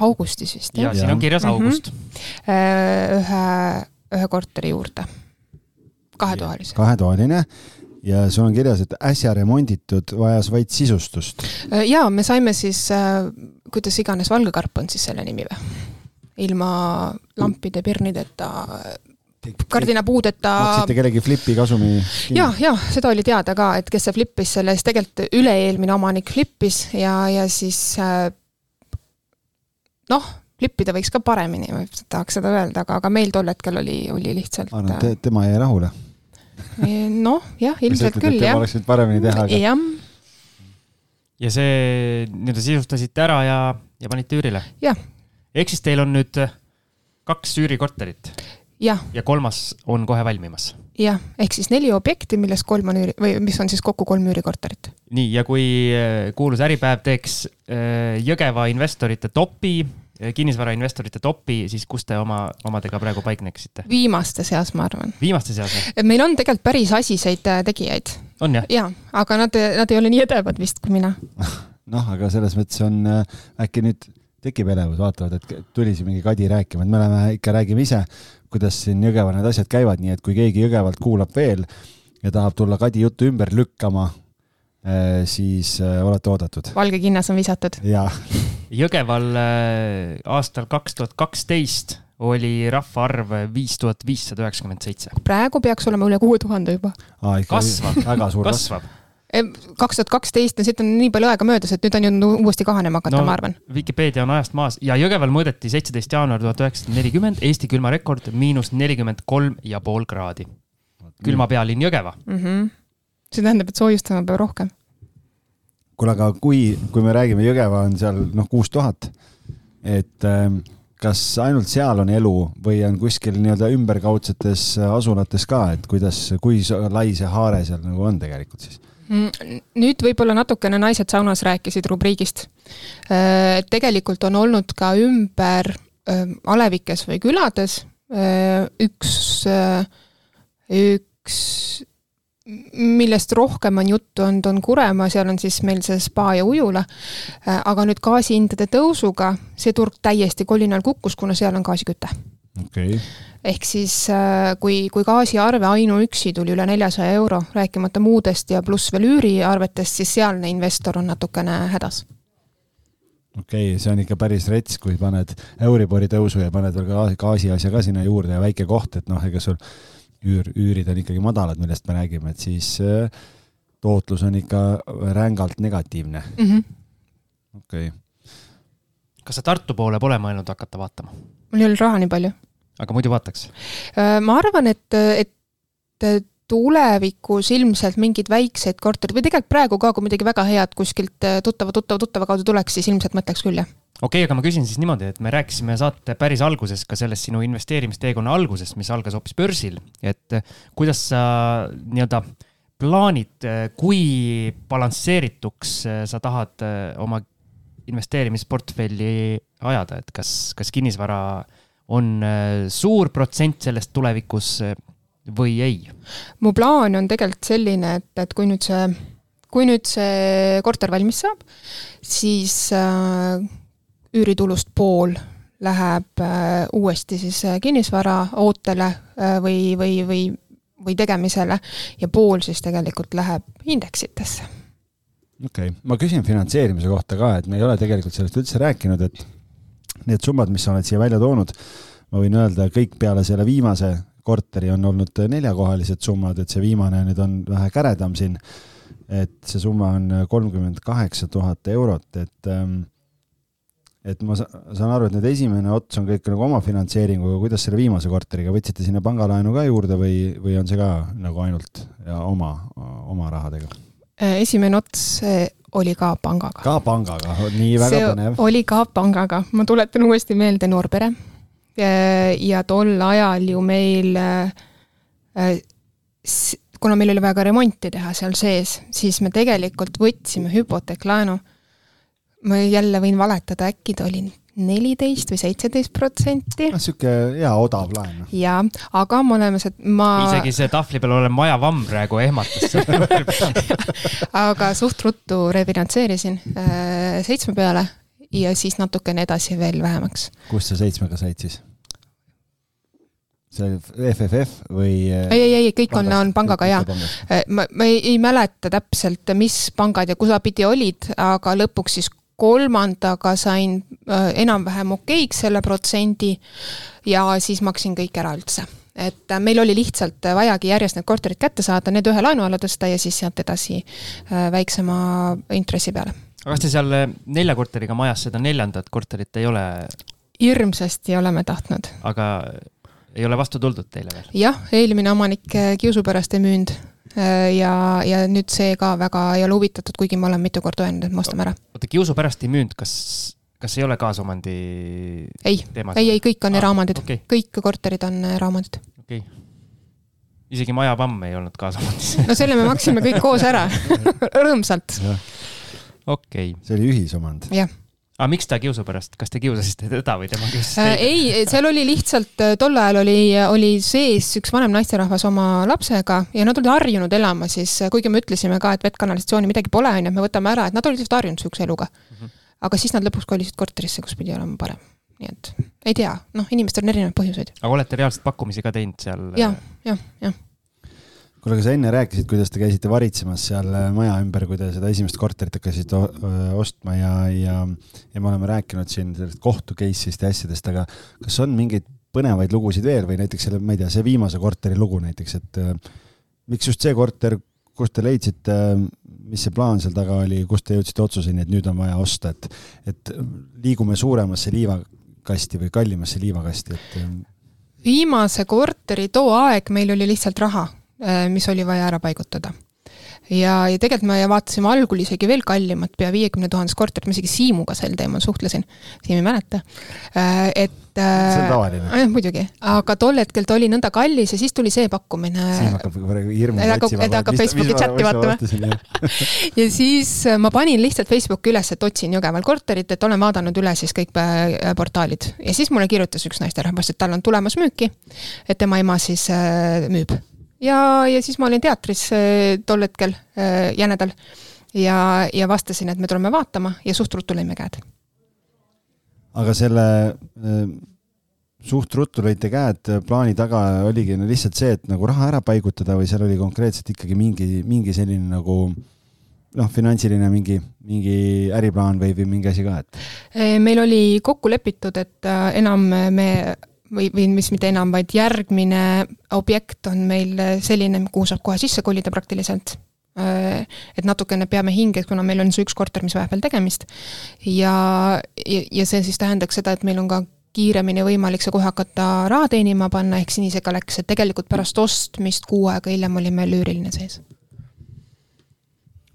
Augustis vist, jah? ja siin on kirjas mhm. august mm. -hmm. ühe, ühe korteri juurde, kahetoalise. kahetoaline ja sul on kirjas, et äsja remonditud, vajas vaid sisustust. Äh, ja me saime siis, äh, kuidas iganes, valgekarp on siis selle nimi või? ilma lampide, pirnideta, kardinapuudeta. maksite kellegi flipi kasumi? ja, ja seda oli teada ka, et kes see flippis selle, siis tegelikult üle-eelmine omanik flippis ja, ja siis äh, noh, flippida võiks ka paremini, ma tahaks seda öelda, aga, aga meil tol hetkel oli, oli lihtsalt. ma arvan, et te, tema jäi rahule. noh, jah, ilmselt küll, jah. oleks võinud paremini teha, aga. jah. ja see nii-öelda sisustasite ära ja, ja panite üürile? jah. ehk siis teil on nüüd kaks üürikorterit? ja kolmas on kohe valmimas? Jah, ehk siis neli objekti, millest kolm on üüri või mis on siis kokku kolm üürikorterit. nii, ja kui äh, kuulus Äripäev teeks äh, Jõgeva investorite topi, äh, kinnisvarainvestorite topi, siis kus te oma, omadega praegu paikneksite? viimaste seas, ma arvan. viimaste seas või? meil on tegelikult päris asiseid tegijaid. on jah? jaa, aga nad, nad ei ole nii edevad vist kui mina noh, aga selles mõttes on äkki nüüd tekib elevus, vaatavad, et tuli siin mingi Kadi rääkima, et me oleme, ikka räägime ise kuidas siin Jõgeval need asjad käivad, nii et kui keegi Jõgevalt kuulab veel ja tahab tulla Kadi juttu ümber lükkama, eh, siis eh, olete oodatud. valge kinnas on visatud. jaa. Jõgeval eh, aastal kaks tuhat kaksteist oli rahvaarv viis tuhat viissada üheksakümmend seitse. praegu peaks olema üle kuue tuhande juba. kasvab, kasvab kaks tuhat kaksteist, no siit on nii palju aega möödas, et nüüd on ju uuesti kahanema hakata no,, ma arvan. Vikipeedia on ajast maas ja Jõgeval mõõdeti seitseteist jaanuar tuhat üheksasada nelikümmend, Eesti külmarekord miinus nelikümmend kolm ja pool kraadi. külma pealinn Jõgeva mm. -hmm. see tähendab, et soojustama peab rohkem. kuule, aga kui, kui me räägime, Jõgeva on seal noh, kuus tuhat, et ähm, kas ainult seal on elu või on kuskil nii-öelda ümberkaudsetes asulates ka, et kuidas, kui lai see haare seal nagu on tegelikult siis? Mm, nüüd võib-olla natukene Naised saunas rääkisid rubriigist. Äh, tegelikult on olnud ka ümber äh, alevikes või külades äh, üks, üks millest rohkem on juttu olnud, on Kuremaa, seal on siis meil see spa ja ujula. Äh, aga nüüd gaasihindade tõusuga see turg täiesti kolinal kukkus, kuna seal on gaasiküte okay.. ehk siis äh, kui, kui gaasiarve ainuüksi tuli üle neljasaja euro, rääkimata muudest ja pluss veel üüriarvetest, siis sealne investor on natukene hädas okei okay,, see on ikka päris rets, kui paned Euribori tõusu ja paned veel gaasi asja ka sinna juurde ja väike koht, et noh, ega sul üür, üürid on ikkagi madalad, millest me räägime, et siis äh, tootlus on ikka rängalt negatiivne mm. -hmm. okei okay.. kas sa Tartu poole pole mõelnud hakata vaatama? mul ei ole raha nii palju. Aga muidu vaataks? Äh, ma arvan, et, et tulevikus ilmselt mingeid väikseid korterid või tegelikult praegu ka, kui midagi väga head kuskilt äh, tuttava, tuttava, tuttava kaudu tuleks, siis ilmselt mõtleks küll, jah okei okay,, aga ma küsin siis niimoodi, et me rääkisime saate päris alguses ka sellest sinu investeerimisteekonna algusest, mis algas hoopis börsil, et eh, kuidas sa nii-öelda plaanid, eh, kui balansseerituks eh, sa tahad oma investeerimisportfelli ajada, et kas, kas kinnisvara on suur protsent sellest tulevikus või ei? mu plaan on tegelikult selline, et, et kui nüüd see, kui nüüd see korter valmis saab, siis äh, üüritulust pool läheb äh, uuesti siis äh, kinnisvara ootele äh, või, või, või, või tegemisele ja pool siis tegelikult läheb indeksitesse. okei okay., ma küsin finantseerimise kohta ka, et me ei ole tegelikult sellest üldse rääkinud, et need summad, mis sa oled siia välja toonud, ma võin öelda, kõik peale selle viimase korteri on olnud neljakohalised summad, et see viimane nüüd on vähe käredam siin. et see summa on kolmkümmend kaheksa tuhat eurot, et ähm, et ma saan aru, et nüüd esimene ots on kõik nagu omafinantseeringuga, kuidas selle viimase korteriga, võtsite sinna pangalaenu ka juurde või, või on see ka nagu ainult oma, oma rahadega? Äh, esimene ots oli ka pangaga. ka pangaga, nii väga see põnev. oli ka pangaga, ma tuletan uuesti meelde noorpere. ja tol ajal ju meil, äh, kuna meil oli vaja ka remonti teha seal sees, siis me tegelikult võtsime hüpoteeklaenu ma jälle võin valetada, äkki ta oli neliteist või seitseteist protsenti. noh, sihuke hea odav laen. jaa, aga me oleme see, ma. isegi see tahvli peal olev majavamm praegu ehmatas aga suht ruttu refinantseerisin äh, seitsme peale ja siis natukene edasi veel vähemaks. kust sa seitsmega said siis? see FFF või? Äh, ei, ei, ei, kõik on, on pangaga jaa. Äh, ma, ma ei, ei mäleta täpselt, mis pangad ja kusapidi olid, aga lõpuks siis kolmandaga sain äh, enam-vähem okeiks selle protsendi ja siis maksin kõik ära üldse et äh, meil oli lihtsalt vajagi järjest need korterid kätte saada, need ühe laenu alla tõsta ja siis sealt edasi äh, väiksema intressi peale. aga kas te seal nelja korteriga majas seda neljandat korterit ei ole? hirmsasti oleme tahtnud. aga ei ole vastu tuldud teile veel? jah, eelmine omanik kiusu pärast ei müünud ja, ja nüüd see ka väga ei ole huvitatud, kuigi ma olen mitu korda öelnud, et me ostame ära. oota, kiusu pärast ei müünud, kas, kas ei ole kaasomandi ei, ei, ei, kõik on ah, eraomandid okay., kõik korterid on eraomandid. okei okay. isegi majavamm ei olnud kaasomandis no selle me maksime kõik koos ära rõõmsalt. okei okay.. see oli ühisomand. jah aga miks ta kiusu pärast, kas te kiusasite teda või tema kiusas äh, teid? ei, seal oli lihtsalt, äh, tol ajal oli, oli sees üks vanem naisterahvas oma lapsega ja nad olid harjunud elama siis, äh, kuigi me ütlesime ka, et vettkanalisatsiooni midagi pole, on ju, et me võtame ära, et nad olid lihtsalt harjunud niisuguse eluga mm. -hmm. aga siis nad lõpuks kolisid korterisse, kus pidi olema parem. nii et ei tea, noh, inimestel on erinevaid põhjuseid. aga olete reaalselt pakkumisi ka teinud seal? jah, jah, jah kuule, aga sa enne rääkisid, kuidas te käisite varitsemas seal äh, maja ümber, kui te seda esimest korterit hakkasite ostma ja, ja, ja me oleme rääkinud siin sellest kohtu case'ist ja asjadest, aga kas on mingeid põnevaid lugusid veel või näiteks selle, ma ei tea, see viimase korteri lugu näiteks, et äh, miks just see korter, kus te leidsite, mis see plaan seal taga oli, kust te jõudsite otsuseni, et nüüd on vaja osta, et, et liigume suuremasse liivakasti või kallimasse liivakasti, et äh, viimase korteri too aeg meil oli lihtsalt raha. Äh, mis oli vaja ära paigutada. ja, ja tegelikult me vaatasime algul isegi veel kallimat, pea viiekümne tuhandest korterit, ma isegi Siimuga sel teemal suhtlesin, Siim ei mäleta. Äh, et. see on tavaline. jah, muidugi, aga tol hetkel ta oli nõnda kallis ja siis tuli see pakkumine. Siim hakkab praegu hirmu otsima. ta hakkab Facebooki chati vaatama. ja siis äh, ma panin lihtsalt Facebooki üles, et otsin Jõgeval korterit, et olen vaadanud üle siis kõik äh, portaalid ja siis mulle kirjutas üks naisterahvas, et tal on tulemas müüki. et tema ema siis müüb ja, ja siis ma olin teatris äh, tol hetkel äh, jänedal ja, ja vastasin, et me tuleme vaatama ja suht ruttu lõime käed. aga selle äh, suht ruttu lõite käed plaani taga oligi no lihtsalt see, et nagu raha ära paigutada või seal oli konkreetselt ikkagi mingi, mingi selline nagu noh, finantsiline mingi, mingi äriplaan või, või mingi asi ka, et? meil oli kokku lepitud, et enam me või, või mis mitte enam, vaid järgmine objekt on meil selline, kuhu saab kohe sisse kolida praktiliselt. Äh, et natukene peame hinge, kuna meil on see üks korter, mis vajab veel tegemist. ja, ja, ja see siis tähendaks seda, et meil on ka kiiremini võimalik see kohe hakata raha teenima panna, ehk sinisega läks, et tegelikult pärast ostmist kuu aega hiljem oli meil üüriline sees.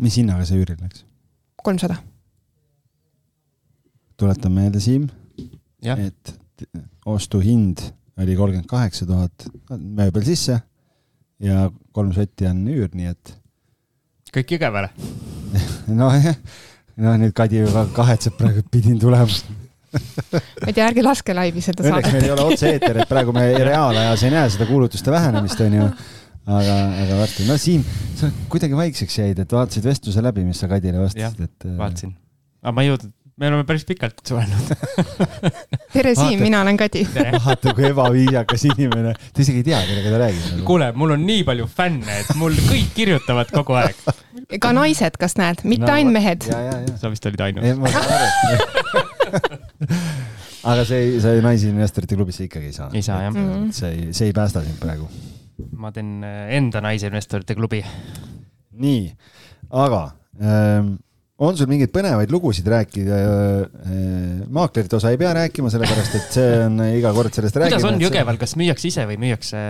mis hinnaga see üüriline läks? kolmsada. tuletan meelde, Siim, et ostuhind oli kolmkümmend kaheksa tuhat, mööbel sisse ja kolm sotti on üür, nii et. kõik Jõgevale nojah, noh nüüd Kadi juba kahetseb praegu, et pidin tulema ma ei tea, ärge laske laivi seda saadet. Õnneks meil ei ole otse-eeter, et praegu me reaalajas ei näe seda kuulutuste vähenemist, onju. aga, aga varsti, no Siim, sa kuidagi vaikseks jäid, et vaatasid vestluse läbi, mis sa Kadile vastasid, et. vaatasin, aga ma ei jõudnud me oleme päris pikalt suhelnud tere, Siim, mina olen Kadi. vaata, kui ebaviisakas inimene, ta isegi ei tea, kellega ta räägib. kuule, mul on nii palju fänne, et mul kõik kirjutavad kogu aeg. ka naised, kas näed, mitte no, ainult mehed. sa vist olid ainus. aga see, see naisinvestorite klubisse ikkagi ei saa. ei saa jah mm. -hmm. see ei, see ei päästa sind praegu. ma teen äh, enda naisinvestorite klubi. nii, aga ähm, on sul mingeid põnevaid lugusid rääkida? Äh, maaklerite osa ei pea rääkima, sellepärast et see on iga kord sellest räägime. kuidas on Jõgeval, kas müüakse ise või müüakse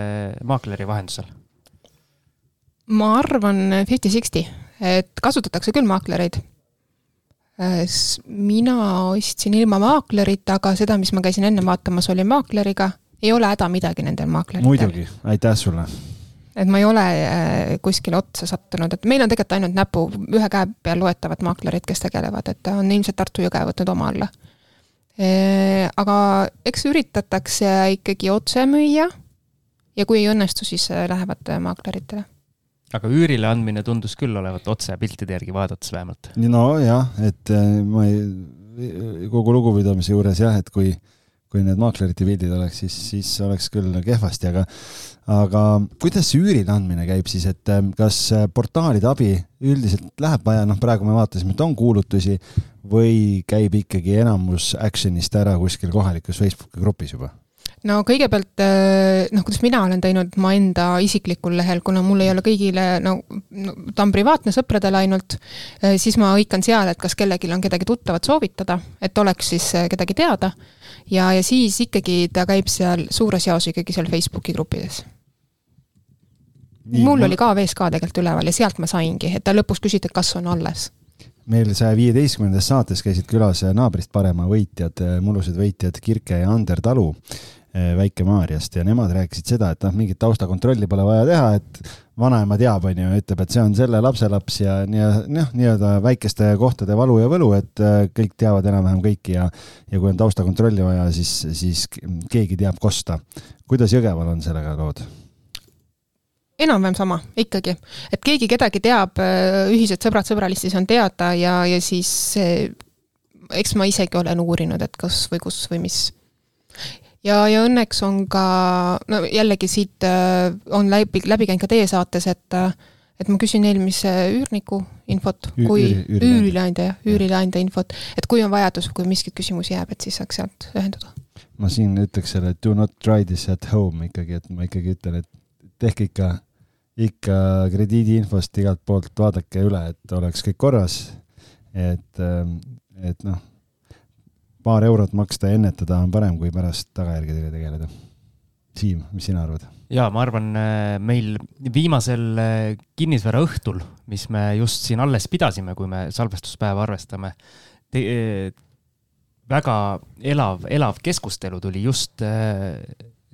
maakleri vahendusel? ma arvan fifty-sixty, et kasutatakse küll maaklereid. Äh, mina ostsin ilma maaklerita, aga seda, mis ma käisin enne vaatamas, oli maakleriga. ei ole häda midagi nendel maakleritel. muidugi, aitäh sulle et ma ei ole äh, kuskile otsa sattunud, et meil on tegelikult ainult näpu, ühe käe peal loetavad maaklerid, kes tegelevad, et on ilmselt Tartu Jõge võtnud oma alla. Äh, aga eks üritatakse ikkagi otse müüa ja kui ei õnnestu, siis äh, lähevad maakleritele aga üürile andmine tundus küll olevat otse piltide järgi vaadates vähemalt. nojah, et ma ei, kogu lugupidamise juures jah, et kui, kui need maaklerite pildid oleks, siis, siis oleks küll kehvasti, aga aga kuidas see üürile andmine käib siis, et ähm, kas äh, portaalide abi üldiselt läheb vaja, noh, praegu me vaatasime, et on kuulutusi või käib ikkagi enamus action'ist ära kuskil kohalikus Facebooki grupis juba? No kõigepealt äh, noh, kuidas mina olen teinud ma enda isiklikul lehel, kuna mul ei ole kõigile no, no ta on privaatne sõpradele ainult, äh, siis ma hõikan seal, et kas kellelgi on kedagi tuttavat soovitada, et oleks siis kedagi teada. ja, ja siis ikkagi ta käib seal suures jaos ikkagi seal Facebooki gruppides mul ma... oli ka VSK tegelikult üleval ja sealt ma saingi, et ta lõpuks küsiti, et kas on alles. meil saja viieteistkümnendas saates käisid külas naabrist parema võitjad, mullused võitjad Kirke ja Ander Talu Väike-Maarjast ja nemad rääkisid seda, et noh, mingit taustakontrolli pole vaja teha, et vanaema teab, on ju, ütleb, et see on selle lapselaps ja nii, noh, nii-öelda väikeste kohtade valu ja võlu, et eh, kõik teavad enam-vähem kõiki ja ja kui on taustakontrolli vaja, siis, siis keegi teab kosta. kuidas Jõgeval on sellega lood? enam-vähem sama, ikkagi. et keegi kedagi teab, äh, ühised sõbrad sõbralistis on teada ja, ja siis eks ma isegi olen uurinud, et kas või kus või mis. Ja, ja õnneks on ka, no jällegi siit äh, on läbi, läbi käinud ka teie saates, et äh, et ma küsin eelmise üürniku infot, kui üürileandja jah, üürileandja infot, et kui on vajadus, kui miskit küsimusi jääb, et siis saaks sealt ühenduda. ma siin ütleks selle do not try this at home ikkagi, et ma ikkagi ütlen, et tehke ikka, ikka krediidiinfost igalt poolt vaadake üle, et oleks kõik korras. et, ähm, et noh, paar eurot maksta ja ennetada on parem, kui pärast tagajärgedega tegeleda. Siim, mis sina arvad? ja ma arvan, äh, meil viimasel äh, kinnisvaraõhtul, mis me just siin alles pidasime, kui me salvestuspäeva arvestame, väga elav, elav keskustelu tuli just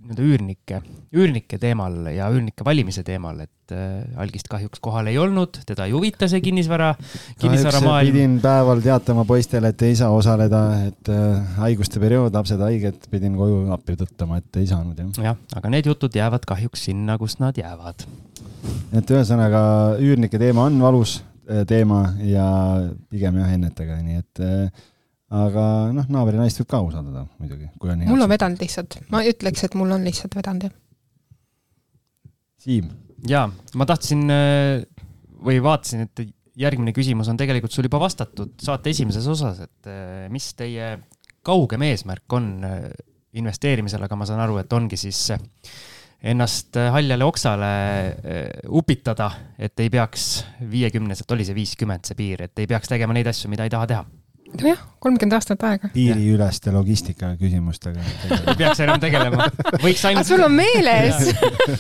nii-öelda üürnike, üürnike teemal ja üürnike valimise teemal, et äh, algist kahjuks kohal ei olnud, teda ei huvita see kinnisvara, kinnisvaramaailm. pidin päeval teatama poistele, et ei saa osaleda, et äh, haiguste periood, lapsed haiged, pidin koju appi tõttama, et ei saanud jah. jah, aga need jutud jäävad kahjuks sinna, kus nad jäävad. et ühesõnaga üürnike teema on valus äh, teema ja pigem jah, ennetage, nii et äh, aga noh, naabri naist võib ka usaldada muidugi, kui on mul on vedanud lihtsalt, ma ütleks, et mul on lihtsalt vedanud, jah. Siim? jaa, ma tahtsin äh, või vaatasin, et järgmine küsimus on tegelikult sul juba vastatud saate esimeses osas, et äh, mis teie kaugem eesmärk on äh, investeerimisel, aga ma saan aru, et ongi siis ennast haljale oksale upitada, et ei peaks viiekümneselt, oli see viiskümmend see piir, et ei peaks tegema neid asju, mida ei taha teha nojah, kolmkümmend aastat aega. piiriüleste logistika küsimustega ei peaks enam tegelema, võiks ainult. sul on meeles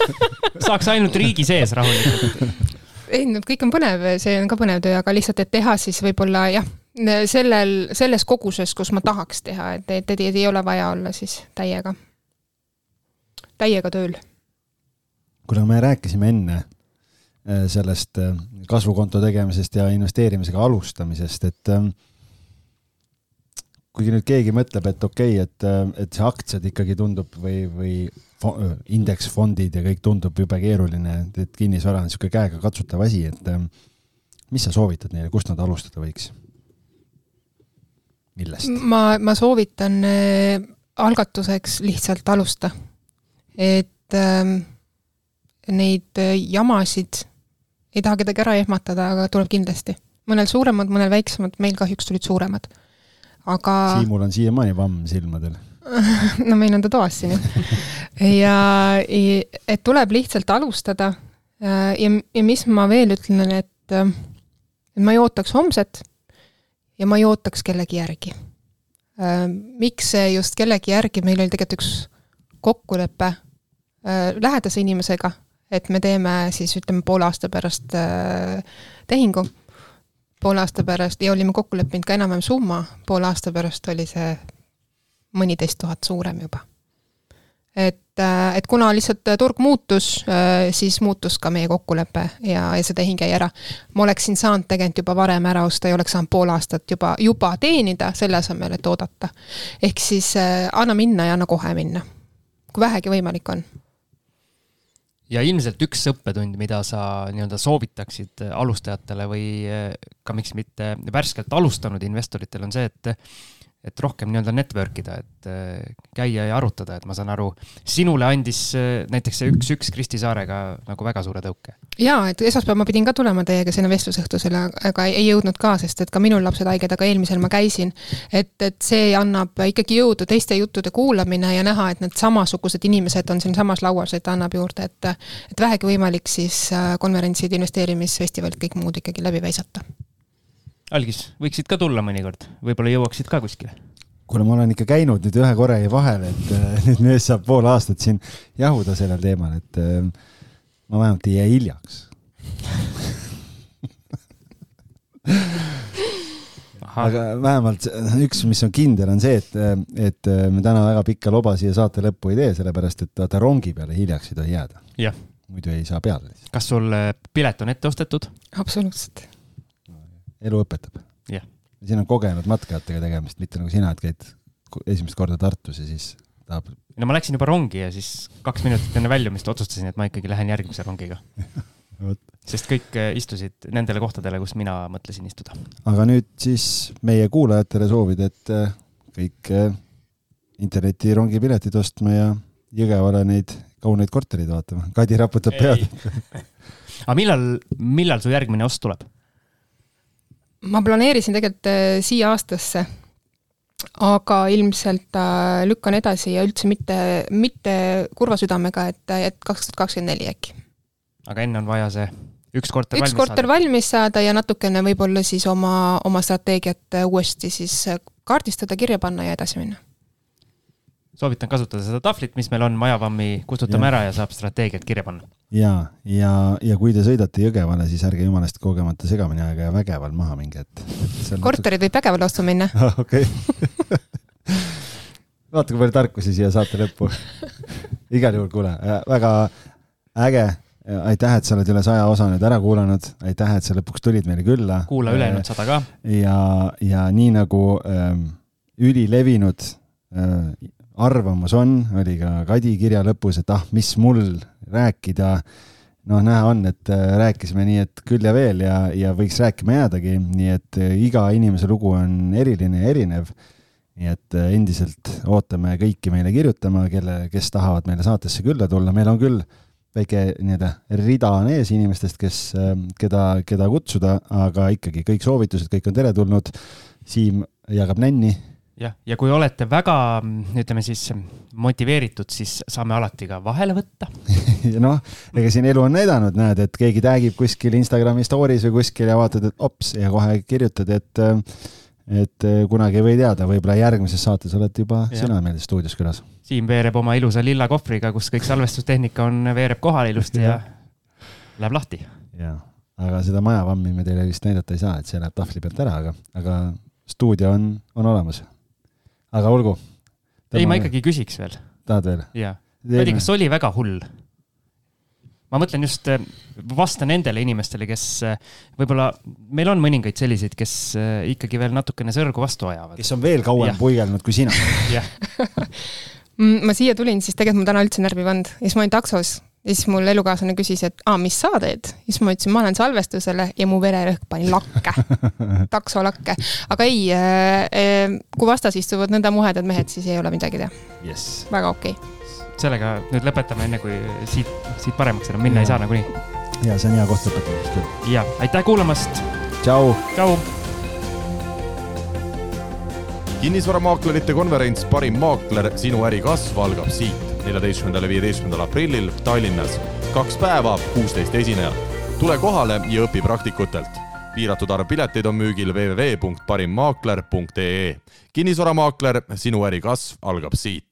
saaks ainult riigi sees rahulikult. ei no kõik on põnev, see on ka põnev töö, aga lihtsalt, et teha siis võib-olla jah, sellel, selles koguses, kus ma tahaks teha, et, et, et ei ole vaja olla siis täiega, täiega tööl. kuna me rääkisime enne äh, sellest äh, kasvukonto tegemisest ja investeerimisega alustamisest, et äh, kuigi nüüd keegi mõtleb, et okei okay,, et, et see aktsiad ikkagi tundub või, või indeksfondid ja kõik tundub jube keeruline, et kinnisvara on niisugune käegakatsutav asi, et mis sa soovitad neile, kust nad alustada võiks? millest? ma, ma soovitan äh, algatuseks lihtsalt alusta. et äh, neid jamasid ei taha kedagi ära ehmatada, aga tuleb kindlasti. mõnel suuremad, mõnel väiksemad, meil kahjuks tulid suuremad aga. Siimul on siiamaani vamm silmadel no meil on ta toas siin ja et tuleb lihtsalt alustada. ja, ja mis ma veel ütlen, et, et ma ei ootaks homset ja ma ei ootaks kellegi järgi. miks see just kellegi järgi, meil oli tegelikult üks kokkulepe äh, lähedase inimesega, et me teeme siis ütleme poole aasta pärast äh, tehingu poole aasta pärast ja olime kokku leppinud ka enam-vähem summa, poole aasta pärast oli see mõniteist tuhat suurem juba. et, äh, et kuna lihtsalt turg muutus, äh, siis muutus ka meie kokkulepe ja, ja see tehing jäi ära. ma oleksin saanud tegelikult juba varem ära osta ja oleks saanud pool aastat juba, juba teenida, selle asemel, et oodata. ehk siis äh, anna minna ja anna kohe minna, kui vähegi võimalik on ja ilmselt üks õppetund, mida sa nii-öelda soovitaksid alustajatele või eh, ka miks mitte värskelt alustanud investoritel on see, et et rohkem nii-öelda network ida, et äh, käia ja arutada, et ma saan aru, sinule andis äh, näiteks see üks-üks Kristi Saarega nagu väga suure tõuke. jaa, et esmaspäeval ma pidin ka tulema teiega sinna vestlusõhtusele, aga ei jõudnud ka, sest et ka minul lapsed haiged, aga eelmisel ma käisin. et, et see annab ikkagi jõudu teiste juttude kuulamine ja näha, et need samasugused inimesed on siinsamas lauas, et annab juurde, et et vähegi võimalik, siis äh, konverentsid, investeerimisfestivalid, kõik muud ikkagi läbi väisata algis, võiksid ka tulla mõnikord, võib-olla jõuaksid ka kuskile? kuule, ma olen ikka käinud nüüd ühe korra jäi vahele, et äh, nüüd mees saab pool aastat siin jahuda sellel teemal, et äh, ma vähemalt ei jää hiljaks aga vähemalt üks, mis on kindel, on see, et, et me täna väga pikka loba siia saate lõppu ei tee, sellepärast et vaata rongi peale hiljaks ei tohi jääda. muidu ei saa peale. kas sul äh, pilet on ette ostetud? absoluutselt elu õpetab yeah.. siin on kogenud matkajatega tegemist, mitte nagu sina, et käid esimest korda Tartus ja siis tahab. no ma läksin juba rongi ja siis kaks minutit enne väljumist otsustasin, et ma ikkagi lähen järgmise rongiga sest kõik äh, istusid nendele kohtadele, kus mina mõtlesin istuda. aga nüüd siis meie kuulajatele soovid, et äh, kõik äh, interneti rongipiletid ostma ja Jõgevale neid kauneid korterid vaatama. Kadi raputab pead aga millal, millal su järgmine ost tuleb? Ma planeerisin tegelikult äh, siia aastasse, aga ilmselt äh, lükkan edasi ja üldse mitte, mitte kurva südamega, et, et kaks tuhat kakskümmend neli äkki. aga enne on vaja see üks korter üks valmis korter saada. valmis saada ja natukene võib-olla siis oma, oma strateegiat uuesti siis kaardistada, kirja panna ja edasi minna. soovitan kasutada seda tahvlit, mis meil on, majavammi kustutame ja. ära ja saab strateegiat kirja panna. Ja, ja, ja kui te sõidate Jõgevale, siis ärge jumalast kogemata segamini ajage ja Vägeval maha minge, et, korterid võib Vägevale ostu minna. okei vaata, kui palju tarkusi siia saate lõppu igal juhul, kuule, väga äge aitäh, et sa oled üle saja osa nüüd ära kuulanud, aitäh, et sa lõpuks tulid meile külla. kuula ülejäänud sada ka. ja, ja nii nagu ähm, ülilevinud äh, arvamus on, oli ka Kadi kirja lõpus, et ah, mis mul rääkida. noh, näha on, et äh, rääkisime nii, et küll ja veel ja, ja võiks rääkima jäädagi, nii et äh, iga inimese lugu on eriline ja erinev. nii et äh, endiselt ootame kõiki meile kirjutama, kelle, kes tahavad meile saatesse külla tulla, meil on küll väike nii-öelda rida on ees inimestest, kes, keda, keda kutsuda, aga ikkagi kõik soovitused, kõik on teretulnud. Siim jagab nänni. Jah, ja kui olete väga, ütleme siis motiveeritud, siis saame alati ka vahele võtta noh, ega siin elu on näidanud, näed, et keegi tag'ib kuskil Instagrami story's või kuskil ja vaatad, et ops ja kohe kirjutad, et et kunagi ei või teada, võib-olla järgmises saates oled juba ja. sina meil stuudios külas Siim veereb oma ilusa lilla kohvriga, kus kõik salvestustehnika on, veereb kohale ilusti ja, ja läheb lahti. jaa, aga seda majavammi me teile vist näidata ei saa, et see läheb tahvli pealt ära, aga, aga stuudio on, on olemas. Aga olgu. ei, ma ikkagi küsiks veel. tahad veel? jaa. Kadi, kas oli väga hull? ma mõtlen just äh, vasta nendele inimestele, kes äh, võib-olla, meil on mõningaid selliseid, kes äh, ikkagi veel natukene sõrgu vastu ajavad. kes on veel kauem puigelnud kui sina Mm, ma siia tulin, siis tegelikult mul täna üldse närvi ei pannud ja siis ma olin taksos ja siis mul elukaaslane küsis, et aa, mis sa teed? siis ma ütlesin, ma lähen salvestusele ja mu vererõhk pani lakke taksolakke. aga ei äh,, äh, kui vastas istuvad nõnda muhedad mehed, siis ei ole midagi teha yes.. väga okei okay.. sellega nüüd lõpetame, enne kui siit, siit paremaks enam minna ja. ei saa nagunii. ja see on hea koht lõpetamiseks küll. ja, aitäh kuulamast. tšau. tšau kinnisvaramaaklerite konverents Parim maakler, sinu äri kasv algab siit, neljateistkümnendal ja viieteistkümnendal aprillil Tallinnas. kaks päeva, kuusteist esinejat. tule kohale ja õpi praktikutelt. piiratud arv pileteid on müügil www.parimmaakler.ee. kinnisvaramaakler, sinu äri kasv algab siit